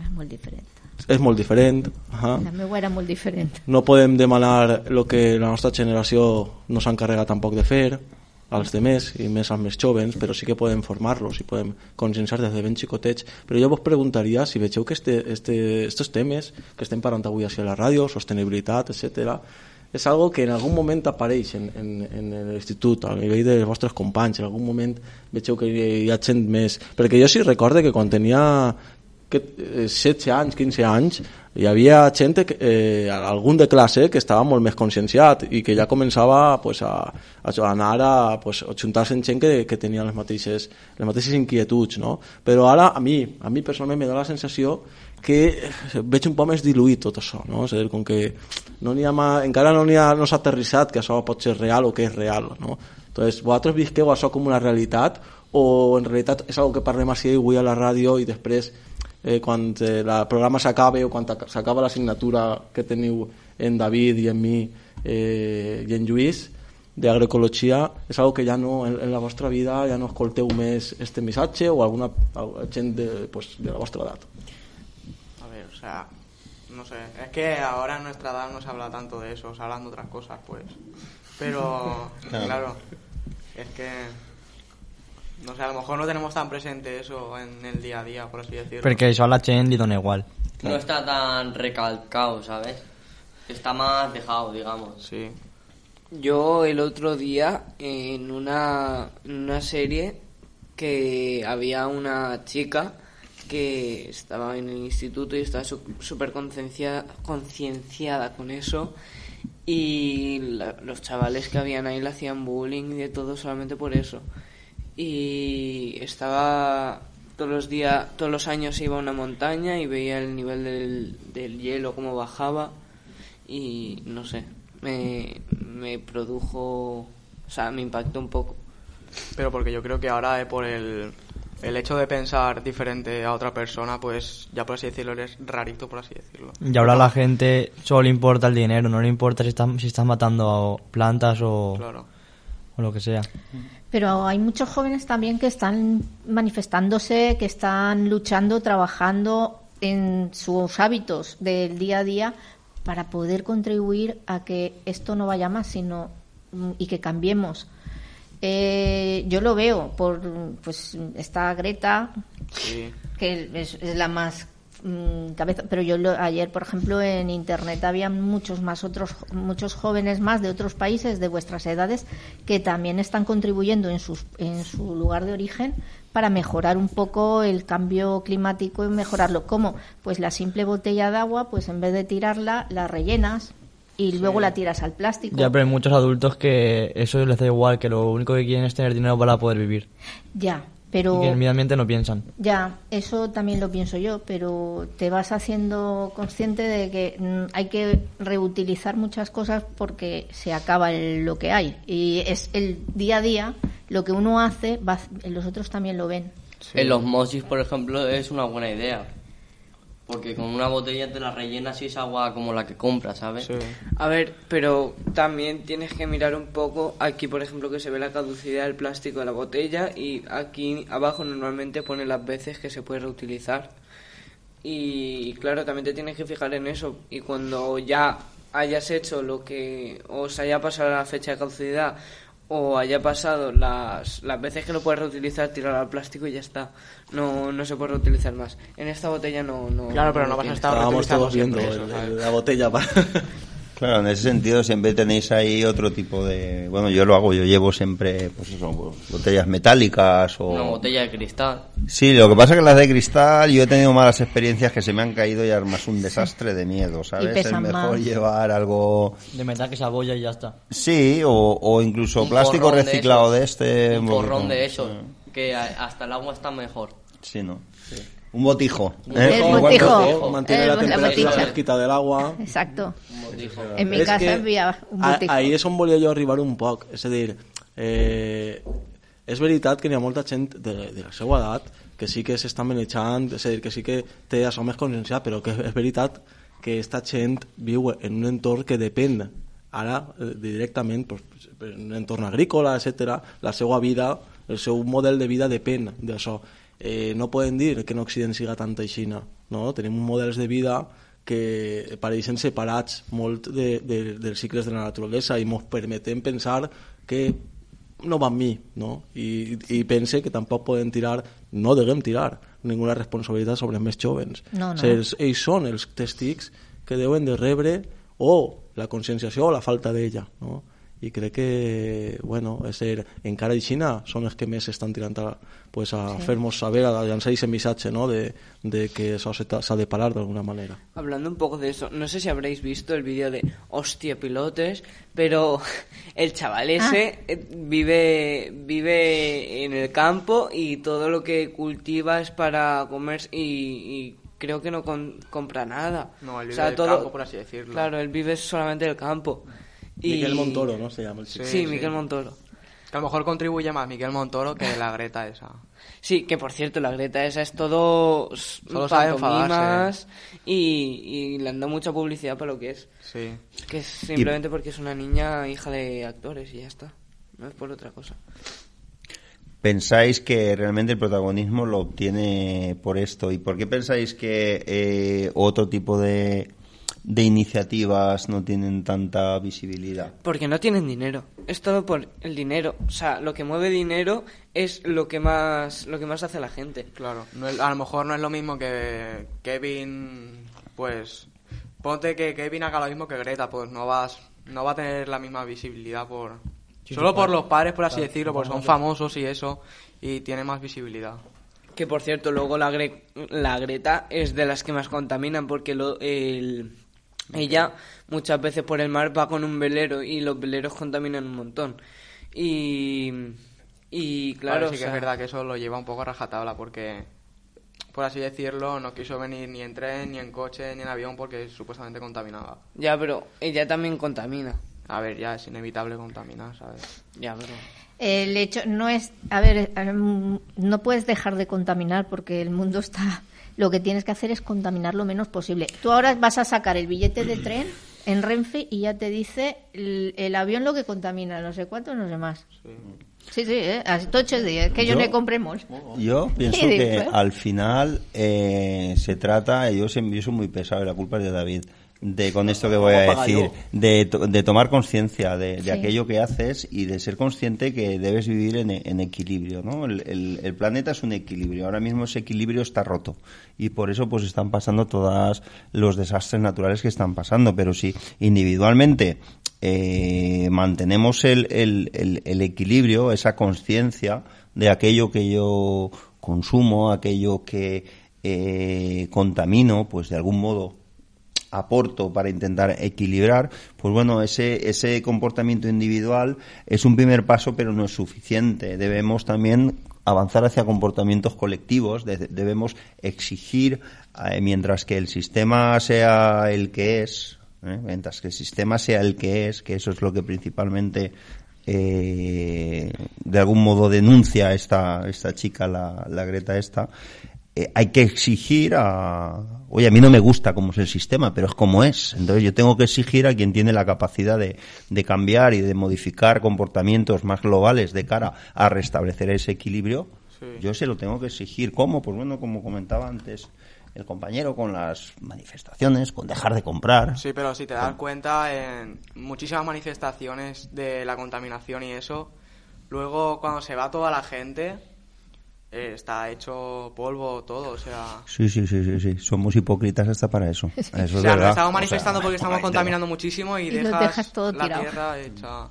És molt diferent. És molt diferent. Uh La meva era molt diferent. no podem demanar el que la nostra generació no s'encarrega tampoc de fer als demés i més als més jovens, però sí que podem formar-los i podem conscienciar des de ben xicotets. Però jo vos preguntaria si vegeu que este, este, estos temes que estem parlant avui així a la ràdio, sostenibilitat, etc és algo que en algun moment apareix en, en, en l'institut, a nivell dels vostres companys, en algun moment vegeu que hi ha gent més... Perquè jo sí recorde que quan tenia que, eh, 16 anys, 15 anys, hi havia gent, que, eh, algun de classe que estava molt més conscienciat i que ja començava pues, a, a anar a, pues, juntar-se amb gent que, que tenia les mateixes, les mateixes inquietuds, no? Però ara, a mi, a mi personalment me dona la sensació que veig un poc més diluït tot això, no? És a dir, com que no ha encara no n'hi ha, no s'ha aterrissat que això pot ser real o que és real, no? Entonces, vosaltres visqueu això com una realitat o en realitat és algo que parlem així avui a la ràdio i després eh, quan eh, el programa s'acabe o quan ac- s'acaba l'assignatura que teniu en David i en mi eh, i en Lluís d'agroecologia és algo que ja no, en, en la vostra vida ja no escolteu més este missatge o alguna al- gent de, pues, de la vostra edat A ver, o sea, no sé. Es que ahora en nuestra edad no se habla tanto de eso, se hablan de otras cosas, pues. Pero, Claro. claro, es que. No sé, a lo mejor no tenemos tan presente eso en el día a día, por así decirlo. Perquè això a la gent li dona igual. No está tan recalcado, ¿sabes? Está más dejado, digamos. Sí. Yo el otro día en una, en una serie que había una chica que estaba en el instituto y estaba súper conciencia- concienciada con eso y la- los chavales que habían ahí le hacían bullying y de todo solamente por eso. Y estaba todos los días, todos los años iba a una montaña y veía el nivel del, del hielo cómo bajaba y no sé, me, me produjo, o sea, me impactó un poco. Pero porque yo creo que ahora eh, por el, el hecho de pensar diferente a otra persona, pues ya por así decirlo, eres rarito, por así decirlo. Y ahora a la gente solo le importa el dinero, no le importa si estás, si estás matando plantas o, Claro. o lo que sea. Pero hay muchos jóvenes también que están manifestándose, que están luchando, trabajando en sus hábitos del día a día para poder contribuir a que esto no vaya más, sino mm, y que cambiemos. Eh, yo lo veo por pues está Greta Sí. que es, es la más mm, cabeza. Pero yo lo- ayer por ejemplo en internet había muchos más otros muchos jóvenes más de otros países de vuestras edades que también están contribuyendo en sus en su lugar de origen para mejorar un poco el cambio climático y mejorarlo. Cómo pues la simple botella de agua pues en vez de tirarla la rellenas y luego la tiras al plástico. Ya, pero hay muchos adultos que eso les da igual, que lo único que quieren es tener dinero para poder vivir. ya Y pero que en el medio ambiente no piensan. Ya, eso también lo pienso yo, pero te vas haciendo consciente de que mm, hay que reutilizar muchas cosas porque se acaba el- lo que hay. Y es el día a día, lo que uno hace, va, los otros también lo ven. En los mochis, por ejemplo, es una buena idea. Porque con una botella te la rellenas y es agua como la que compras, ¿sabes? A ver, pero también tienes que mirar un poco aquí, por ejemplo, que se ve la caducidad del plástico de la botella y aquí abajo normalmente pone las veces que se puede reutilizar. Y claro, también te tienes que fijar en eso. Y cuando ya hayas hecho lo que os haya pasado la fecha de caducidad o haya pasado las, las veces que lo puedes reutilizar, tirar al plástico y ya está. No, no se puede reutilizar más. En esta botella no... no Claro, pero no vas a estar Estábamos todos viendo siempre eso, el- ¿sabes? el- la botella para... Claro, en ese sentido siempre tenéis ahí otro tipo de... Bueno, yo lo hago, yo llevo siempre, pues eso, pues, botellas metálicas o... Una botella de cristal. Sí, lo que pasa es que las de cristal yo he tenido malas experiencias que se me han caído y armas un desastre de miedo, ¿sabes? Es pesan mejor más. llevar algo... De metal que se abolla y ya está. Sí, o, o incluso Un plástico de reciclado esos. de, este. Un porrón de eso. Que hasta el agua está mejor. Sí, ¿no? Un botijo. ¿eh? El Igual botijo. que- Mantiene El- la temperatura fresquita del agua. Exacto. Dijo. En mi casa enviava un a- botijo. Ahir és on volia jo arribar un poc. És a dir, eh, és veritat que n'hi ha molta gent de, de la seva edat que sí que s'està manejant, és a dir, que sí que té això més conscienciat, però que és veritat que esta gent viu en un entorn que depèn ara eh, directament pues, en un entorn agrícola, etc. La seva vida, el seu model de vida depèn d'això. Eh, no poden dir que en Occident siga tanta aixina, no? Tenim models de vida que pareixen separats molt de, de, dels cicles de la naturalesa i ens permetem pensar que no va amb mi, no? I, i pense que tampoc poden tirar, no deguem tirar ninguna responsabilitat sobre els més joves. No, no. O sigui, ells, ells són els tèstics que deuen de rebre o la conscienciació o la falta d'ella, no? I crec que, bueno, és dir, encara i Xina són els que més estan tirant a, pues, a Sí. fer-nos saber, a llançar missatge, no?, de, de que això s'ha s'ha de parar d'alguna manera. Hablando un poco de eso, no sé si habréis visto el vídeo de hostia pilotes, pero el chaval ese eh, vive vive en el campo y todo lo que cultiva es para comer y, y creo que no con- compra nada. No, él O vive sea, del todo- campo, por así decirlo. Claro, él vive solamente del campo. Y... Miguel Montoro, ¿no? Se llama el chico. Sí, Miguel Montoro. Que a lo mejor contribuye más Miguel Montoro que la Greta esa. Sí, que por cierto, la Greta esa es todo Solo pantomimas y, y le han dado mucha publicidad para lo que es. Sí. Que es simplemente porque es una niña hija de actores y ya está. No es por otra cosa. ¿Pensáis que realmente el protagonismo lo obtiene por esto? ¿Y por qué pensáis que eh, otro tipo de, de iniciativas no tienen tanta visibilidad? Porque no tienen dinero. Es todo por el dinero. O sea, lo que mueve dinero es lo que más, lo que más hace la gente. Claro, no es- a lo mejor no es lo mismo que Kevin, pues, ponte que Kevin haga lo mismo que Greta, pues no vas, no va a tener la misma visibilidad por, Sí, solo por los padres, por así Claro, decirlo, porque son famosos. famosos y eso, y tiene más visibilidad. Que por cierto, luego la, Gre- la Greta es de las que más contaminan porque lo, el- ella muchas veces por el mar va con un velero y los veleros contaminan un montón. Y, y claro, Vale, sí o que es verdad que eso lo lleva un poco a rajatabla porque, por así decirlo, no quiso venir ni en tren, ni en coche, ni en avión porque supuestamente contaminaba. ya, pero ella también contamina. A ver, ya es inevitable contaminar, ¿sabes? Ya, pero... El hecho no es, a ver, em, no puedes dejar de contaminar porque el mundo está, lo que tienes que hacer es contaminar lo menos posible. Tú ahora vas a sacar el billete de tren en Renfe y ya te dice el, el avión lo que contamina, no sé cuánto, no sé más. Sí, sí, ¿eh? Así todos días, que yo, Yo- no compremos. Yo pienso Sí, que al final eh, se trata, yo, yo soy muy pesado y la culpa es de David, de con esto que voy a decir, de, to- de tomar conciencia de, de Sí. aquello que haces y de ser consciente que debes vivir en, en equilibrio, ¿no? El, el- el planeta es un equilibrio, ahora mismo ese equilibrio está roto y por eso pues están pasando todos los desastres naturales que están pasando, pero si individualmente eh, mantenemos el, el- el- el equilibrio, esa conciencia de aquello que yo consumo, aquello que eh, contamino, pues de algún modo aporto para intentar equilibrar, pues bueno, ese, ese comportamiento individual es un primer paso, pero no es suficiente. Debemos también avanzar hacia comportamientos colectivos, de- debemos exigir, eh, mientras que el sistema sea el que es, ¿eh? mientras que el sistema sea el que es, que eso es lo que principalmente eh, de algún modo denuncia esta, esta chica, la, la Greta esta, eh, hay que exigir a... Oye, a mí no me gusta cómo es el sistema, pero es como es. Entonces yo tengo que exigir a quien tiene la capacidad de, de cambiar y de modificar comportamientos más globales de cara a restablecer ese equilibrio. Sí. Yo se lo tengo que exigir. ¿Cómo? Pues bueno, como comentaba antes, el compañero con las manifestaciones, con dejar de comprar. Sí, pero si te das cuenta, en muchísimas manifestaciones de la contaminación y eso, luego cuando se va toda la gente, eh, está hecho polvo todo, o sea... Sí, sí, sí, sí, sí. Somos hipócritas hasta para eso. Eso O es sea, verdad. nos estamos O sea, manifestando porque estamos contaminando muchísimo y, Y dejas todo la tirado. tierra hecha...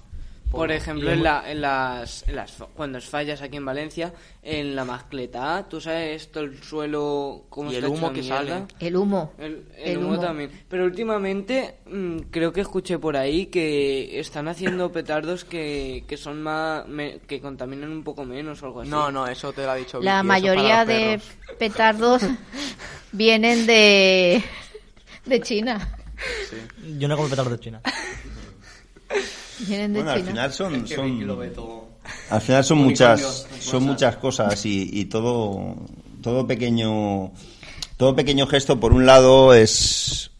Por ejemplo, en, la, en las, en las cuando fallas aquí en Valencia, en la mascleta, tú sabes todo el suelo cómo Y el está humo hecho que mierda? sale. El humo. El, el El humo, humo. también. Pero últimamente mm, creo que escuché por ahí que están haciendo petardos que, que son más me- que contaminan un poco menos o algo así. No, no, eso te lo ha dicho La mayoría de perros. petardos vienen de, de China. Yo no como petardo de China. Vienen de Bueno, al China. final son, son- al final son muchas cosas. son muchas cosas y, y todo todo pequeño todo pequeño gesto por un lado es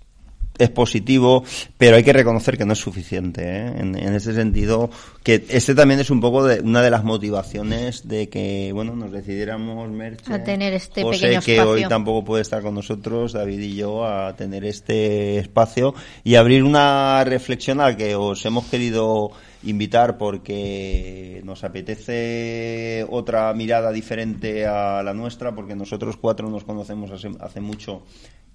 es positivo, pero hay que reconocer que no es suficiente. ¿eh? En, en ese sentido, que este también es un poco de una de las motivaciones de que, bueno, nos decidiéramos, Merche, A tener este José, pequeño que espacio. hoy tampoco puede estar con nosotros, David y yo, a tener este espacio y abrir una reflexión a la que os hemos querido invitar porque nos apetece otra mirada diferente a la nuestra, porque nosotros cuatro nos conocemos hace, hace mucho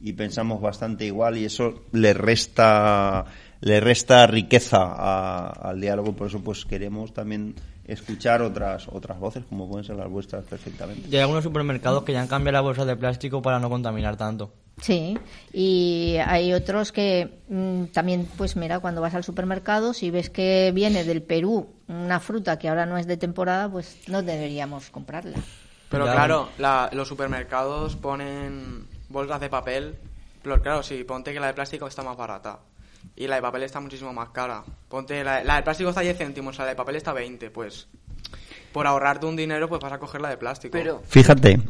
y pensamos bastante igual y eso le resta le resta riqueza a- al diálogo por eso pues queremos también escuchar otras otras voces como pueden ser las vuestras perfectamente Y hay algunos supermercados que ya han cambiado la bolsa de plástico para no contaminar tanto. Sí, y hay otros que mm, también, pues mira, cuando vas al supermercado, si ves que viene del Perú una fruta que ahora no es de temporada, pues no deberíamos comprarla. Pero Ya. claro, la- los supermercados ponen bolsas de papel. Pero claro, sí, ponte que la de plástico está más barata. Y la de papel está muchísimo más cara. Ponte, la, la de plástico está 10 céntimos, la de papel está 20. Pues por ahorrarte un dinero, pues vas a coger la de plástico. Pero Fíjate,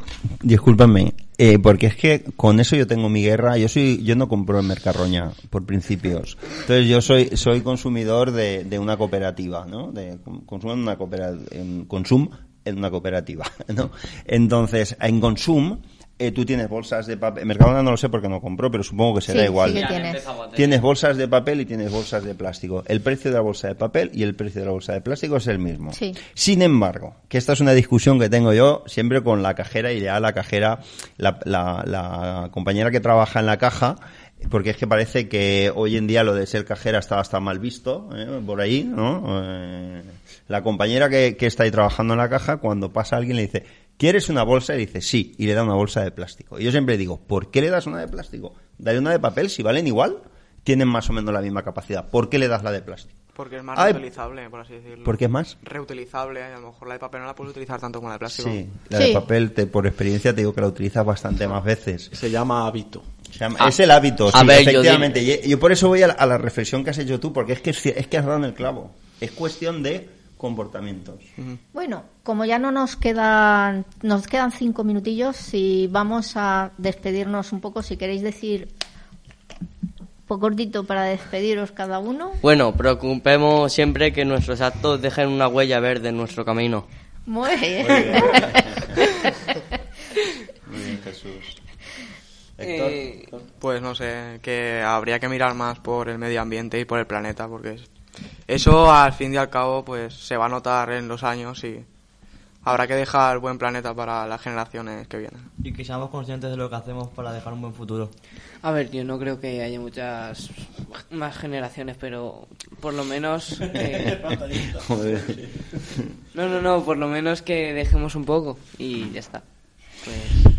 discúlpame, eh, porque es que con eso yo tengo mi guerra. Yo soy, yo no compro en Mercarroña por principios. Entonces yo soy, soy consumidor de, de una cooperativa, ¿no? De consumo en una cooperativa, en consum en una cooperativa, ¿no? Entonces en Consum eh, tú tienes bolsas de papel. Mercadona no lo sé porque no compro, pero supongo que será Sí, igual. sí que tienes. Tienes bolsas de papel y tienes bolsas de plástico. El precio de la bolsa de papel y el precio de la bolsa de plástico es el mismo. Sí. Sin embargo, que esta es una discusión que tengo yo siempre con la cajera y ya la cajera, la, la- la compañera que trabaja en la caja, porque es que parece que hoy en día lo de ser cajera está hasta mal visto, ¿eh? por ahí, ¿no? Eh, la compañera que, que está ahí trabajando en la caja, cuando pasa alguien le dice, ¿quieres una bolsa? Y dice, sí, y le da una bolsa de plástico. Y yo siempre digo, ¿por qué le das una de plástico? Dale una de papel, si valen igual, tienen más o menos la misma capacidad. ¿Por qué le das la de plástico? Porque es más Ay, reutilizable, por así decirlo. ¿Por qué es más? Reutilizable, a lo mejor la de papel no la puedes utilizar tanto como la de plástico. Sí, la Sí. de papel, te, por experiencia te digo que la utilizas bastante más veces. Se llama hábito. Se llama- Ah, es el hábito, a sí, ver, yo efectivamente. Y- Yo, por eso voy a la, a la reflexión que has hecho tú, porque es que, es que has dado en el clavo. Es cuestión de comportamientos. Bueno, como ya no nos quedan, nos quedan cinco minutillos, si vamos a despedirnos un poco, si queréis decir un poco cortito para despediros cada uno. Bueno, preocupemos siempre que nuestros actos dejen una huella verde en nuestro camino. Muy bien. Muy bien, Jesús. Eh, Pues no sé, que habría que mirar más por el medio ambiente y por el planeta, porque es- eso al fin y al cabo pues se va a notar en los años y habrá que dejar buen planeta para las generaciones que vienen. Y que seamos conscientes de lo que hacemos para dejar un buen futuro. a ver, yo no creo que haya muchas más generaciones, pero por lo menos... eh, Joder. no, no, no, por lo menos que dejemos un poco y ya está. Pues,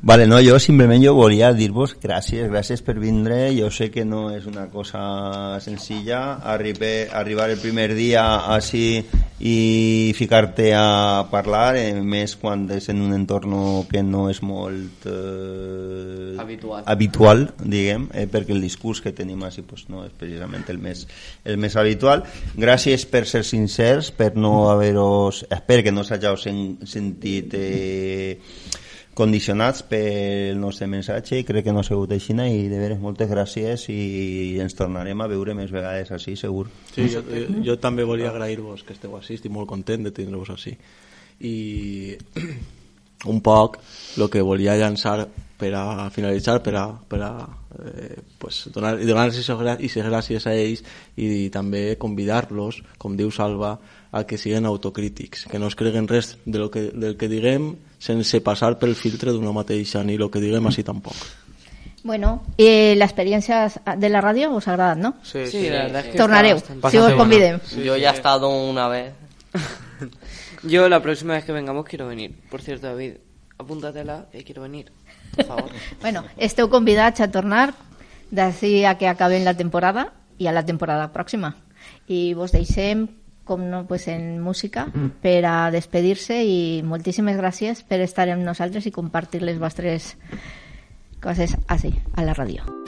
Vale, no, yo simplement jo volia dir-vos gràcies, gràcies per vindre. Jo sé que no és una cosa senzilla arribar, arribar el primer dia així i ficar-te a parlar, eh, més quan és en un entorn que no és molt eh, Habitual. habitual diguem, eh, perquè el discurs que tenim així pues, no és precisament el més, el més habitual. Gràcies per ser sincers, per no haver-vos... Espero que no us hàgiu sen, sentit eh, condicionats pel nostre missatge i crec que no ha sigut així i de veres moltes gràcies i ens tornarem a veure més vegades així segur Sí, jo, jo, jo també volia agrair-vos que esteu així, estic molt content de tindre-vos així. I un poc el que volia llançar per a finalitzar, per a, per a eh, pues, donar, donar-los aquestes gràcies a ells i, també convidar-los, com diu Salva, a que siguin autocrítics, que no es creguen res de lo que, del que diguem sense passar pel filtre d'una mateixa, ni el que diguem així tampoc. Bueno, eh, la experiencia de la radio os agrada, ¿no? Sí, Sí, la verdad es que Tornareu, está si os conviden. Yo ya he estado una vez. Yo la próxima vez que vengamos quiero venir. Por cierto, David, apúntatela y quiero venir. Por favor. Bueno, esteu convidats a tornar d'ací a que acaben la temporada i a la temporada pròxima. I vos deixem, com no, pues en música per a despedir-se i moltíssimes gràcies per estar amb nosaltres i compartir les vostres coses així, a la ràdio.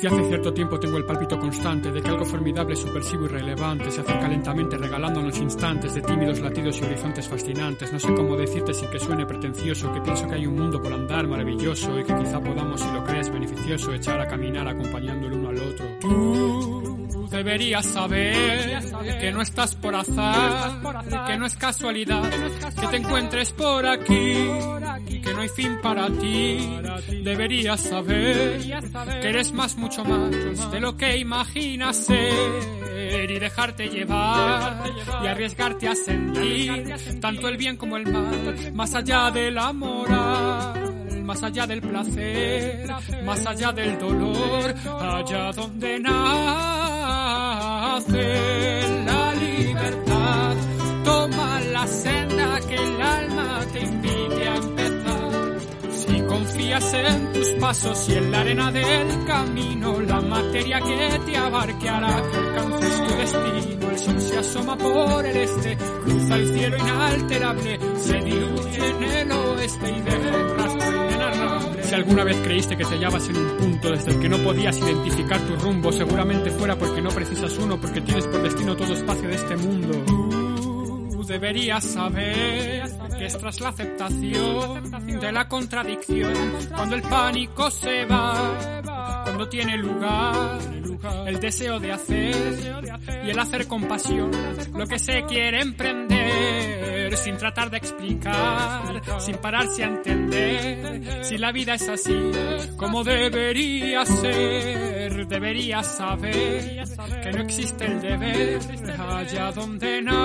Desde hace cierto tiempo tengo el pálpito constante de que algo formidable, subversivo y relevante se acerca lentamente regalándonos instantes de tímidos latidos y horizontes fascinantes. No sé cómo decirte sin que suene pretencioso, que pienso que hay un mundo por andar maravilloso y que quizá podamos, si lo crees beneficioso, echar a caminar acompañando el uno al otro. Deberías saber que no estás por azar, que no es casualidad, que te encuentres por aquí, que no hay fin para ti. Deberías saber que eres más, mucho más de lo que imaginas ser y dejarte llevar y arriesgarte a sentir tanto el bien como el mal, más allá de la moral, más allá del placer, más allá del dolor, allá donde nace la libertad. Toma la senda que el alma te invite a empezar. Si confías en tus pasos y en la arena del camino, la materia que te abarque hará que alcances tu destino. El sol se asoma por el este, cruza el cielo inalterable, se diluye en el alguna vez creíste que te hallabas en un punto desde el que no podías identificar tu rumbo, seguramente fuera porque no precisas uno, porque tienes por destino todo espacio de este mundo. Tú deberías saber que es tras la aceptación de la contradicción, cuando el pánico se va, cuando tiene lugar el deseo de hacer y el hacer con pasión lo que se quiere emprender sin tratar de explicar, sin pararse a entender si la vida es así como debería ser, deberías saber que no existe el deber allá donde nace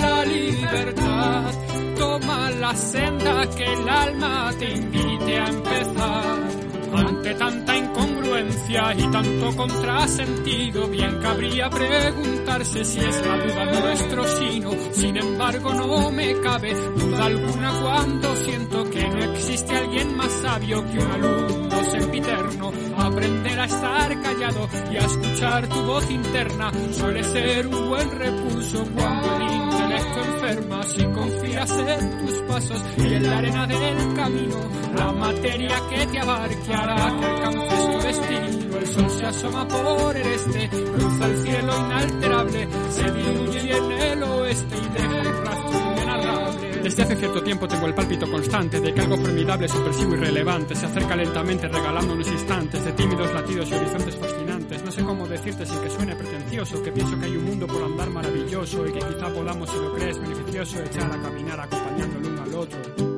la libertad. Toma la senda que el alma te invite a empezar. Ante tanta incongruencia y tanto contrasentido, bien cabría preguntarse si es la duda nuestro sino. Sin embargo, no me cabe duda alguna cuando siento que no existe alguien más sabio que un alumno sempiterno. Aprender a estar callado y a escuchar tu voz interna suele ser un buen recurso cuando intelecto enferma. Si confías en tus pasos y en la arena del camino, la materia que te abarque hará que alcances tu destino. El sol se asoma por el este, cruza el cielo inalterable, se diluye en el oeste y deja. Desde hace cierto tiempo tengo el pálpito constante de que algo formidable, supersivo y relevante se acerca lentamente regalando unos instantes de tímidos latidos y horizontes fascinantes. No sé cómo decirte sin que suene pretencioso, que pienso que hay un mundo por andar maravilloso y que quizá podamos, si lo crees, beneficioso, echar a caminar acompañándolo uno al otro.